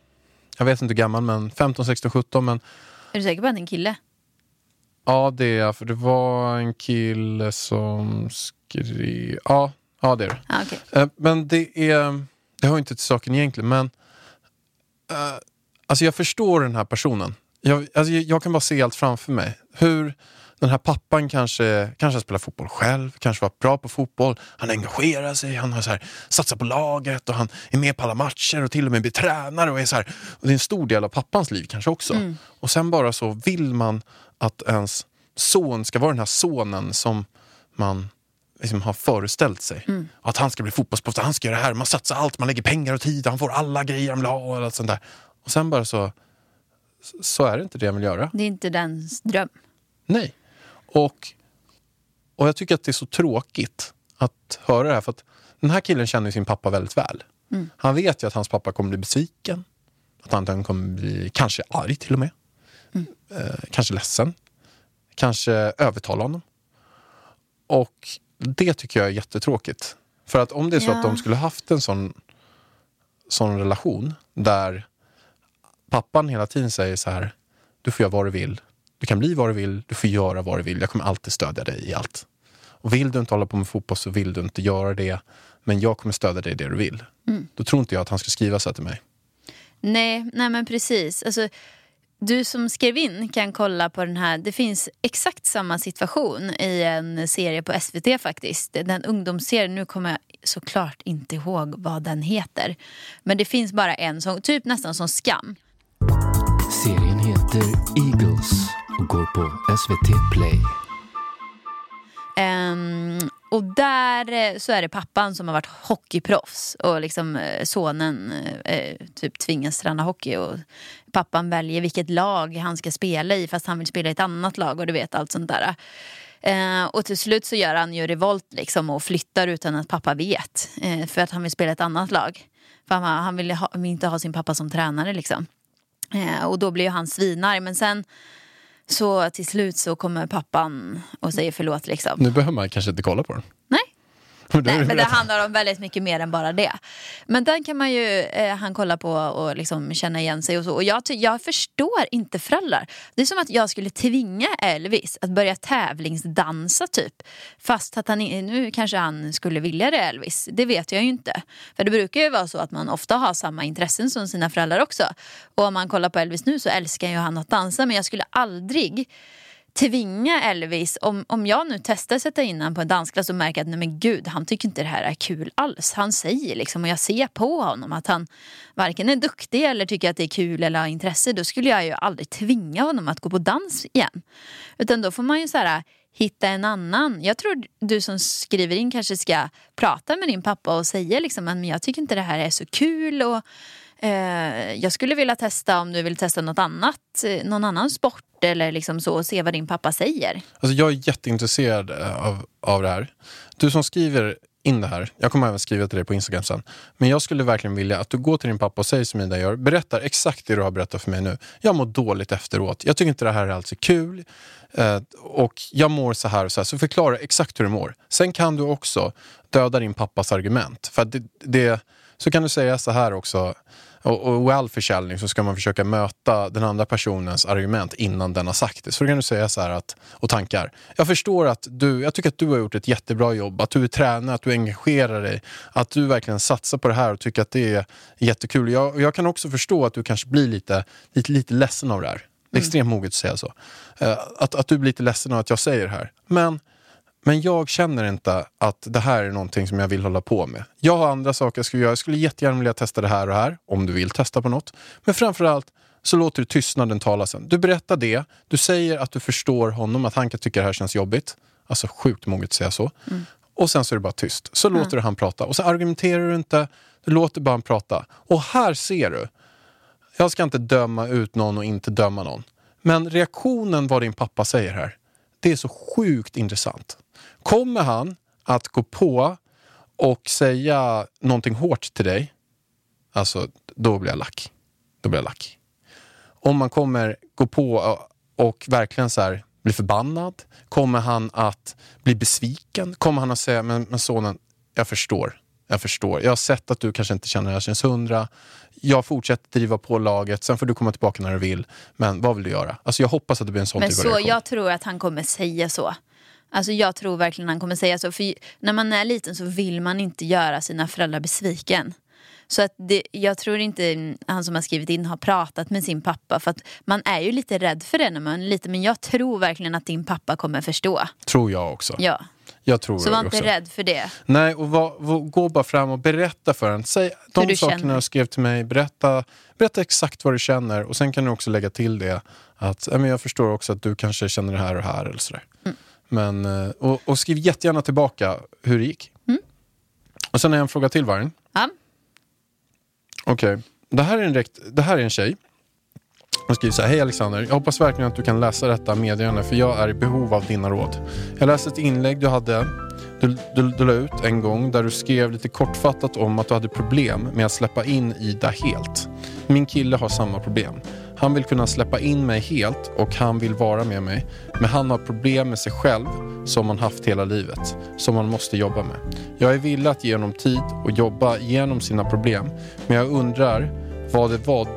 Jag vet inte hur gammal, men 15, 16, 17. Men Är du säker på att det är en kille? ja, det är jag. För det var en kille som skrev... Ja, ja det är det. Ja, okej. Eh, Men det är... Det har inte till saken egentligen, men... eh, alltså jag förstår den här personen. Jag, alltså jag, kan bara se allt framför mig. Hur den här pappan kanske, kanske spelar fotboll själv, kanske var bra på fotboll. Han engagerar sig, han har så här, satsat på laget och han är med på alla matcher och till och med blir tränare. Och är så här, och det är en stor del av pappans liv kanske också. Mm. Och sen bara så vill man att ens son ska vara den här sonen som man liksom har föreställt sig. Mm. Att han ska bli fotbollsproffs, han ska göra det här, man satsar allt, man lägger pengar och tid, han får alla grejer han vill ha och allt sånt där. Och sen bara så, så är det inte det jag vill göra. Det är inte dens dröm. Nej. Och, och jag tycker att det är så tråkigt att höra det här. För att den här killen känner sin pappa väldigt väl. Mm. Han vet ju att hans pappa kommer bli besviken. Att han kommer bli kanske arg till och med. Eh, kanske ledsen. Kanske övertala honom. Och det tycker jag är jättetråkigt. För att om det är så Ja. att de skulle haft en sån, sån relation där pappan hela tiden säger så här, du får göra vad du vill, du kan bli vad du vill, du får göra vad du vill, jag kommer alltid stödja dig i allt. Och vill du inte hålla på med fotboll så vill du inte göra det, men jag kommer stödja dig i det du vill. Mm. Då tror inte jag att han skulle skriva så här till mig. Nej, nej men precis. Alltså, du som skrev in kan kolla på den här. Det finns exakt samma situation i en serie på SVT faktiskt. Den ungdomsserien, nu kommer jag såklart inte ihåg vad den heter. Men det finns bara en som, typ nästan som Skam. Serien heter Eagles och går på SVT Play. Ehm, och där eh, så är det pappan som har varit hockeyproffs och liksom eh, sonen eh, eh, typ tvingas träna hockey och pappan väljer vilket lag han ska spela i fast han vill spela i ett annat lag och du vet allt sånt där. Eh, och till slut så gör han ju revolt liksom och flyttar utan att pappa vet eh, för att han vill spela i ett annat lag. För han, han vill, ha, vill inte ha sin pappa som tränare liksom. Eh, och då blir ju han svinarg men sen så till slut så kommer pappan och säger förlåt liksom. Nu behöver man kanske inte kolla på den. Nej. Nej, det men det handlar om väldigt mycket mer än bara det. Men den kan man ju eh, han kolla på och liksom känna igen sig och så. Och jag, jag förstår inte föräldrar. Det är som att jag skulle tvinga Elvis att börja tävlingsdansa typ. Fast att han, nu kanske han skulle vilja det Elvis, det vet jag ju inte. För det brukar ju vara så att man ofta har samma intressen som sina föräldrar också. Och om man kollar på Elvis nu så älskar ju han att dansa men jag skulle aldrig tvinga Elvis, om, om jag nu testar att sätta in honom på en dansklass och märker att nej men gud, han tycker inte det här är kul alls. Han säger liksom, och jag ser på honom att han varken är duktig eller tycker att det är kul eller har intresse. Då skulle jag ju aldrig tvinga honom att gå på dans igen. Utan då får man ju så här, hitta en annan. Jag tror du som skriver in kanske ska prata med din pappa och säga liksom, men jag tycker inte det här är så kul. och Eh, jag skulle vilja testa om du vill testa något annat, eh, någon annan sport eller liksom så och se vad din pappa säger. Alltså jag är jätteintresserad eh, av, av det här. Du som skriver in det här, jag kommer även skriva till dig på Instagram sen. Men jag skulle verkligen vilja att du går till din pappa och säger som Ida gör. Berättar exakt det du har berättat för mig nu. Jag mår dåligt efteråt. Jag tycker inte det här är alls kul. Eh, och jag mår så här och så här. Så förklara exakt hur du mår. Sen kan du också döda din pappas argument. För att det, det, så kan du säga så här också. Och, och i all försäljning så ska man försöka möta den andra personens argument innan den har sagt det. Så då kan du säga så här att, och tankar. Jag förstår att du, jag tycker att du har gjort ett jättebra jobb. Att du är tränare, att du engagerar dig. Att du verkligen satsar på det här och tycker att det är jättekul. Jag, och jag kan också förstå att du kanske blir lite, lite, lite ledsen av det här. Det är extremt moget att säga så. Eh, Att, att du blir lite ledsen av att jag säger det här. Men men jag känner inte att det här är någonting som jag vill hålla på med. Jag har andra saker jag skulle göra. Jag skulle jättegärna vilja testa det här och här, om du vill testa på något. Men framförallt så låter du tystnaden tala sen. Du berättar det, du säger att du förstår honom, att han kan tycka det här känns jobbigt. Alltså sjukt moget att säga så. Och sen så är det bara tyst. Så låter du han prata. Och så argumenterar du inte, du låter bara han prata. Och här ser du. Jag ska inte döma ut någon och inte döma någon. Men reaktionen vad din pappa säger här, det är så sjukt intressant. Kommer han att gå på och säga någonting hårt till dig, alltså då blir jag lack. Då blir jag lack. Om man kommer gå på och, verkligen så här bli förbannad, kommer han att bli besviken? Kommer han att säga, men, men sonen, jag förstår. Jag förstår. Jag har sett att du kanske inte känner det här känns hundra. Jag fortsätter driva på laget, sen får du komma tillbaka när du vill. Men vad vill du göra? Alltså jag hoppas att det blir en sån Men typ av så, reaktion. jag tror att han kommer säga så. Alltså jag tror verkligen han kommer säga så. För när man är liten så vill man inte göra sina föräldrar besviken. Så att det, jag tror inte han som har skrivit in har pratat med sin pappa. För att man är ju lite rädd för det när man är liten. Men jag tror verkligen att din pappa kommer förstå. Tror jag också. Ja. Jag tror Så var inte också. rädd för det. Nej, och va, va, gå bara fram och berätta för en. Säg de du sakerna känner. du skrev till mig. Berätta, berätta exakt vad du känner. Och sen kan du också lägga till det att ja, men jag förstår också att du kanske känner det här och här. Eller sådär. Mm. Men, eh, och, och skriv jättegärna tillbaka hur det gick. Och sen har jag en fråga till Vargen. Ja. Okej, det, här är en det här är en tjej. Hon skriver så här, hej Alexander, jag hoppas verkligen att du kan läsa detta meddelande för jag är i behov av dina råd. Jag läste ett inlägg du hade, du, du, du la ut en gång där du skrev lite kortfattat om att du hade problem med att släppa in Ida helt. Min kille har samma problem. Han vill kunna släppa in mig helt och han vill vara med mig. Men han har problem med sig själv som han haft hela livet, som han måste jobba med. Jag är villig att ge honom tid och jobba igenom sina problem. Men jag undrar vad det var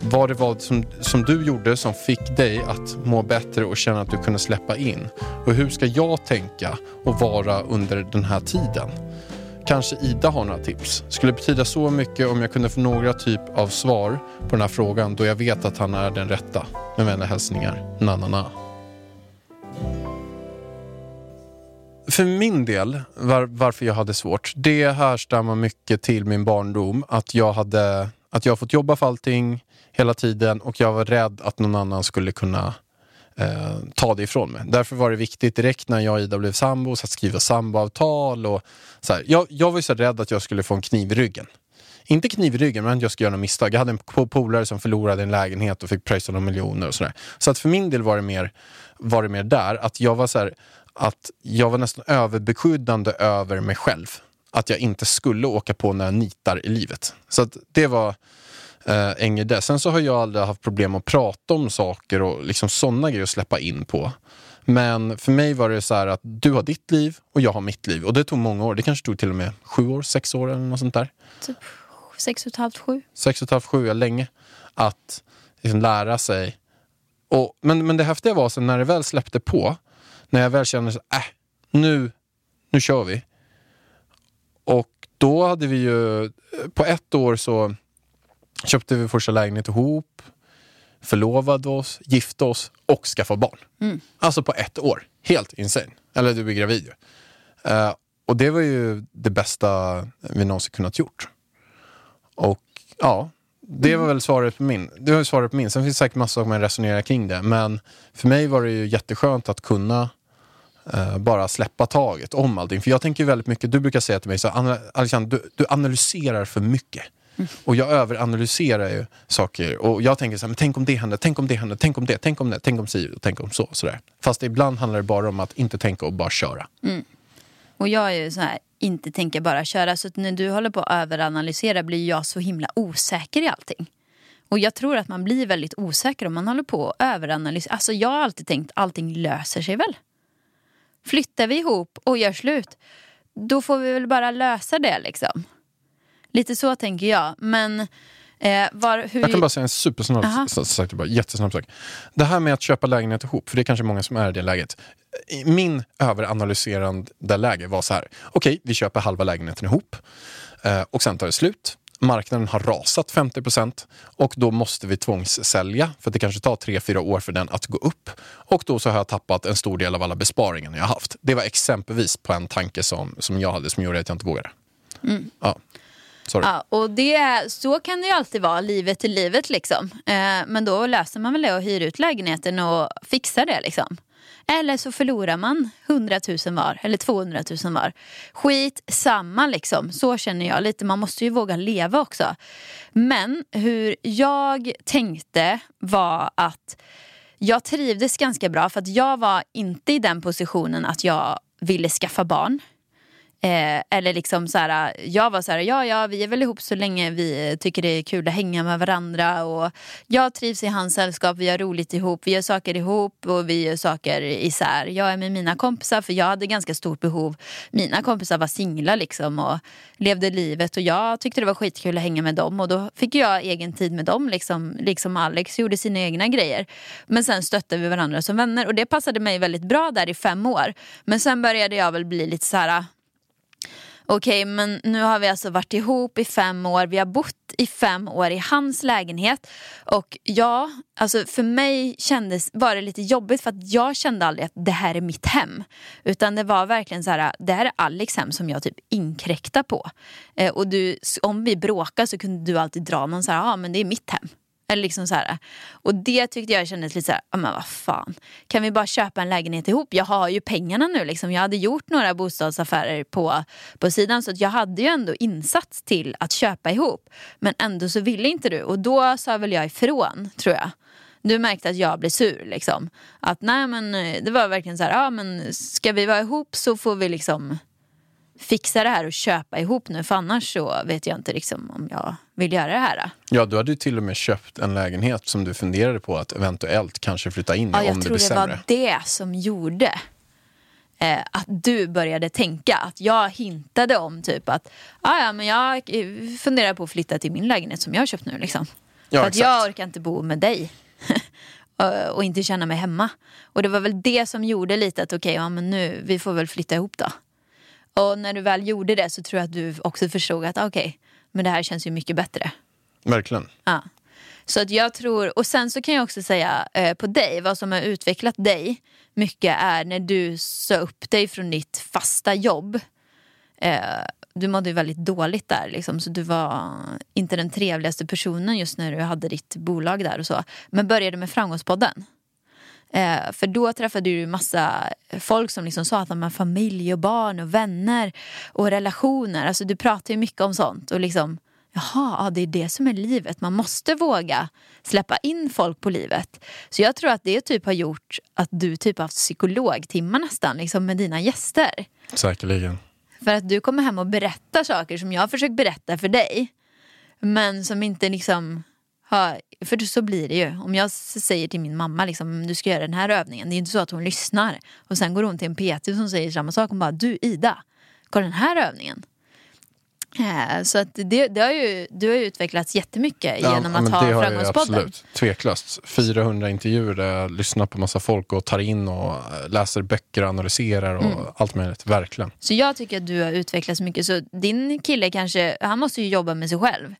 vad det var som, som du gjorde som fick dig att må bättre och känna att du kunde släppa in. Och hur ska jag tänka och vara under den här tiden? Kanske Ida har några tips. Skulle betyda så mycket om jag kunde få några typ av svar på den här frågan då jag vet att han är den rätta. Med vänliga hälsningar, Nanana. För min del, var, varför jag hade svårt, det härstammar mycket till min barndom. Att jag hade att jag fått jobba för allting hela tiden och jag var rädd att någon annan skulle kunna eh, ta det ifrån mig. Därför var det viktigt direkt när jag och Ida blev sambos att skriva samboavtal. Och så här. Jag, jag var ju så rädd att jag skulle få en kniv i ryggen. Inte kniv i ryggen, men att jag skulle göra något misstag. Jag hade en polare som förlorade en lägenhet och fick pröjsa några miljoner och sådär. Så att för min del var det mer, var det mer där, att jag var så här, att jag var nästan överbeskyddande över mig själv. Att jag inte skulle åka på några nitar i livet. Så att det var eh, grej där. Sen så har jag aldrig haft problem att prata om saker och liksom sådana grejer att släppa in på. Men för mig var det så här att du har ditt liv och jag har mitt liv. Och det tog många år. Det kanske tog till och med sju år, sex år eller något sånt där. Typ sex och ett halvt, sju. Sex och ett halvt, sju, ja, länge. Att liksom lära sig. Och, men, men det häftiga var sen när det väl släppte på. När jag väl kände så äh, nu, nu kör vi. Och då hade vi ju, på ett år så köpte vi första lägenhet ihop, förlovade oss, gifte oss och skaffade barn. Mm. Alltså på ett år. Helt insane. Eller du är gravid ju. Eh, och det var ju det bästa vi någonsin kunnat gjort. Och ja, det var väl svaret på min. Det var svaret på min. Sen finns det säkert massa saker man resonerar kring det. Men för mig var det ju jätteskönt att kunna eh, bara släppa taget om allting. För jag tänker väldigt mycket, du brukar säga till mig så "Anna- Alexander, du, du analyserar för mycket. Och jag överanalyserar ju saker. Och jag tänker så här, men tänk om det händer, tänk om det händer, tänk om det, tänk om det, tänk om si och tänk om så. Sådär. Fast ibland handlar det bara om att inte tänka och bara köra. Mm. Och jag är ju så här, inte tänka bara köra. Så att när du håller på att överanalysera blir jag så himla osäker i allting. Och jag tror att man blir väldigt osäker om man håller på att överanalysera. Alltså jag har alltid tänkt allting löser sig väl. Flyttar vi ihop och gör slut, då får vi väl bara lösa det liksom. Lite så tänker jag. Men eh, var, hur... Jag kan bara säga en supersnabb sak, bara, jättesnabb sak. Det här med att köpa lägenhet ihop, för det är kanske många som är i det läget. Min överanalyserande läge var så här, okej, vi köper halva lägenheten ihop eh, och sen tar det slut. Marknaden har rasat 50% och då måste vi tvångssälja för det kanske tar 3-4 år för den att gå upp. Och då så har jag tappat en stor del av alla besparingar jag har haft. Det var exempelvis på en tanke som, som jag hade som gjorde att jag inte vågade. Mm. Ja. Sorry. Ja, och det, så kan det ju alltid vara, livet till livet liksom. Eh, men då löser man väl det och hyr ut lägenheten och fixar det liksom. Eller så förlorar man 100 000 var, eller 200 000 var. Skit samma liksom, så känner jag lite. Man måste ju våga leva också. Men hur jag tänkte var att jag trivdes ganska bra för att jag var inte i den positionen att jag ville skaffa barn. Eh, eller liksom så här, jag var så här, ja ja vi är väl ihop så länge vi tycker det är kul att hänga med varandra och jag trivs i hans sällskap, vi har roligt ihop, vi gör saker ihop och vi gör saker isär. Jag är med mina kompisar för jag hade ganska stort behov. Mina kompisar var singlar liksom och levde livet och jag tyckte det var skitkul att hänga med dem och då fick jag egen tid med dem liksom, liksom Alex gjorde sina egna grejer. Men sen stötte vi varandra som vänner och det passade mig väldigt bra där i fem år. Men sen började jag väl bli lite så här Okej, men nu har vi alltså varit ihop i fem år. Vi har bott i fem år i hans lägenhet. Och ja, alltså för mig kändes, var det lite jobbigt för att jag kände aldrig att det här är mitt hem. Utan det var verkligen så här, det här är Alex hem som jag typ inkräktar på. Eh, och du, om vi bråkar så kunde du alltid dra någon så här, ja ah, men det är mitt hem. Eller liksom så här. Och det tyckte jag kändes lite så här, men vad fan. Kan vi bara köpa en lägenhet ihop? Jag har ju pengarna nu liksom. Jag hade gjort några bostadsaffärer på, på sidan så att jag hade ju ändå insats till att köpa ihop. Men ändå så ville inte du och då sa väl jag ifrån tror jag. Du märkte att jag blev sur liksom. Att nej men eh, det var verkligen så här, ja men ska vi vara ihop så får vi liksom fixa det här och köpa ihop nu för annars så vet jag inte liksom om jag vill göra det här. Ja, du hade ju till och med köpt en lägenhet som du funderade på att eventuellt kanske flytta in i Ja, om jag det tror blir det sämre. var det som gjorde eh, att du började tänka. Att jag hintade om typ att ah, ja, men jag eh, funderar på att flytta till min lägenhet som jag har köpt nu. Liksom. Ja, För att jag orkar inte bo med dig. och- inte känna mig hemma. Och det var väl det som gjorde lite att okej, ja, men nu, vi får väl flytta ihop då. Och när du väl gjorde det så tror jag att du också förstod att okej, men det här känns ju mycket bättre. Verkligen. Ja. Så att jag tror, och sen så kan jag också säga eh, på dig, vad som har utvecklat dig mycket är när du sa upp dig från ditt fasta jobb. Eh, du mådde ju väldigt dåligt där liksom, så du var inte den trevligaste personen just när du hade ditt bolag där och så. Men började med Framgångspodden. Eh, för då träffade du massa folk som liksom sa att de har familj och barn och vänner och relationer. Alltså du pratar ju mycket om sånt. Och liksom, jaha, ja, det är det som är livet. Man måste våga släppa in folk på livet. Så jag tror att det typ har gjort att du typ har haft psykologtimmar nästan liksom med dina gäster. Säkerligen. För att du kommer hem och berättar saker som jag har försökt berätta för dig. Men som inte liksom ha, för så blir det ju. Om jag säger till min mamma liksom, du ska göra den här övningen. Det är inte så att hon lyssnar. Och sen går hon till en PT som säger samma sak. Hon bara, du Ida, kolla den här övningen. Eh, Så att det, det har ju, du har ju utvecklats jättemycket Ja, genom att ha Framgångspodden. Absolut, tveklöst. 400 intervjuer där jag lyssnar på massa folk och tar in och eh, läser böcker och analyserar och Mm. allt möjligt. Verkligen. Så jag tycker att du har utvecklats mycket. Så din kille kanske, han måste ju jobba med sig själv.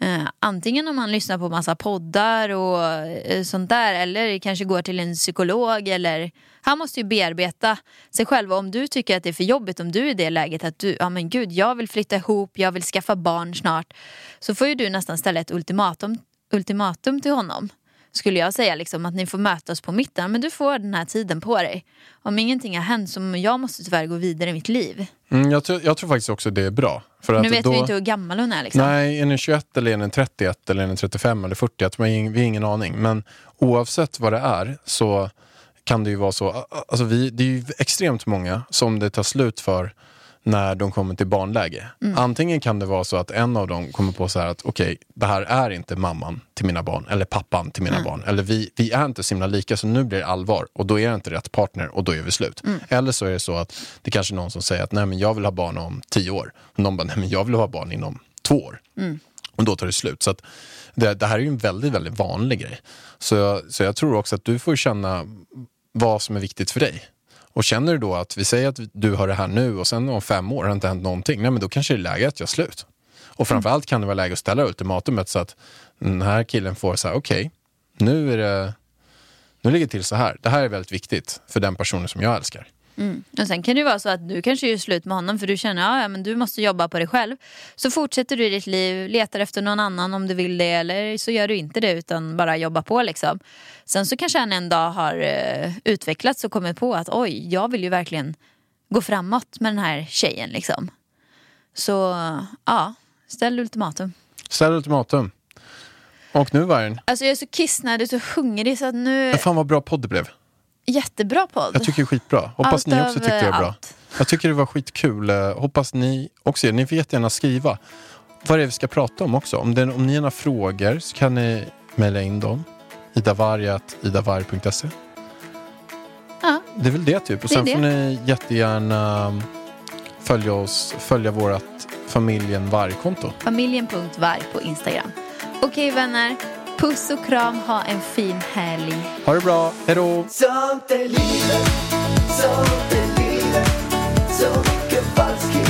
Eh, antingen om han lyssnar på massa poddar och eh, sånt där eller kanske går till en psykolog eller han måste ju bearbeta sig själv. Och om du tycker att det är för jobbigt om du är i det läget att du, ja men gud jag vill flytta ihop, jag vill skaffa barn snart så får ju du nästan ställa ett ultimatum, ultimatum till honom skulle jag säga liksom att ni får mötas på mitten men du får den här tiden på dig. Om ingenting har hänt så jag måste tyvärr gå vidare i mitt liv. Mm, jag, tror, jag tror faktiskt också det är bra. För att nu vet då, vi inte hur gammal hon är liksom. Nej, är ni 21 eller är ni 31 eller är ni 35 eller 40? Jag tror vi har ingen aning. Men oavsett vad det är så kan det ju vara så. Alltså vi, det är ju extremt många som det tar slut för när de kommer till barnläge. Mm. Antingen kan det vara så att en av dem kommer på så här att okej, det här är inte mamman till mina barn eller pappan till mina Mm. barn. Eller vi, vi är inte så himla lika så nu blir det allvar och då är det inte rätt partner och då är vi slut. Mm. Eller så är det så att det kanske är någon som säger att nej men jag vill ha barn om tio år. Och någon bara nej men jag vill ha barn inom två år. Mm. Och då tar det slut. Så det, det här är ju en väldigt, väldigt vanlig grej. Så jag, så jag tror också att du får känna vad som är viktigt för dig. Och känner du då att vi säger att du har det här nu och sen om fem år har det inte hänt någonting. Nej men då kanske det är läge att göra slut. Och framförallt kan det vara läge att ställa ultimatumet så att den här killen får så här okej, nu är det nu ligger det till så här. Det här är väldigt viktigt för den personen som jag älskar. Mm. Och sen kan det ju vara så att du kanske gör slut med honom för du känner att ja, men du måste jobba på dig själv. Så fortsätter du i ditt liv, letar efter någon annan om du vill det eller så gör du inte det utan bara jobba på liksom. Sen så kanske han en dag har eh, utvecklats och kommit på att oj, jag vill ju verkligen gå framåt med den här tjejen liksom. Så ja, ställ ultimatum. Ställ ultimatum. Och nu Vargen, Alltså jag är så kissnödig och så hungrig så att nu... men fan vad bra podd det blev. Jättebra podd. Jag tycker det är skitbra. Hoppas Allt ni också tyckte det var bra. allt. Jag tycker det var skitkul. Eh, Hoppas ni också Ni får jättegärna skriva vad det är vi ska prata om också. Om, det, om ni har några frågor så kan ni mejla in dem. idavarg.idavarg.se Ja. Det är väl det typ. Och sen får ni jättegärna följa oss, följa vårt familjen Varg-konto. Familjen.varg på Instagram. Okej vänner, puss och kram, ha en fin helg. Ha det bra, hejdå! Sånt är livet, sånt är livet Så mycket falskhet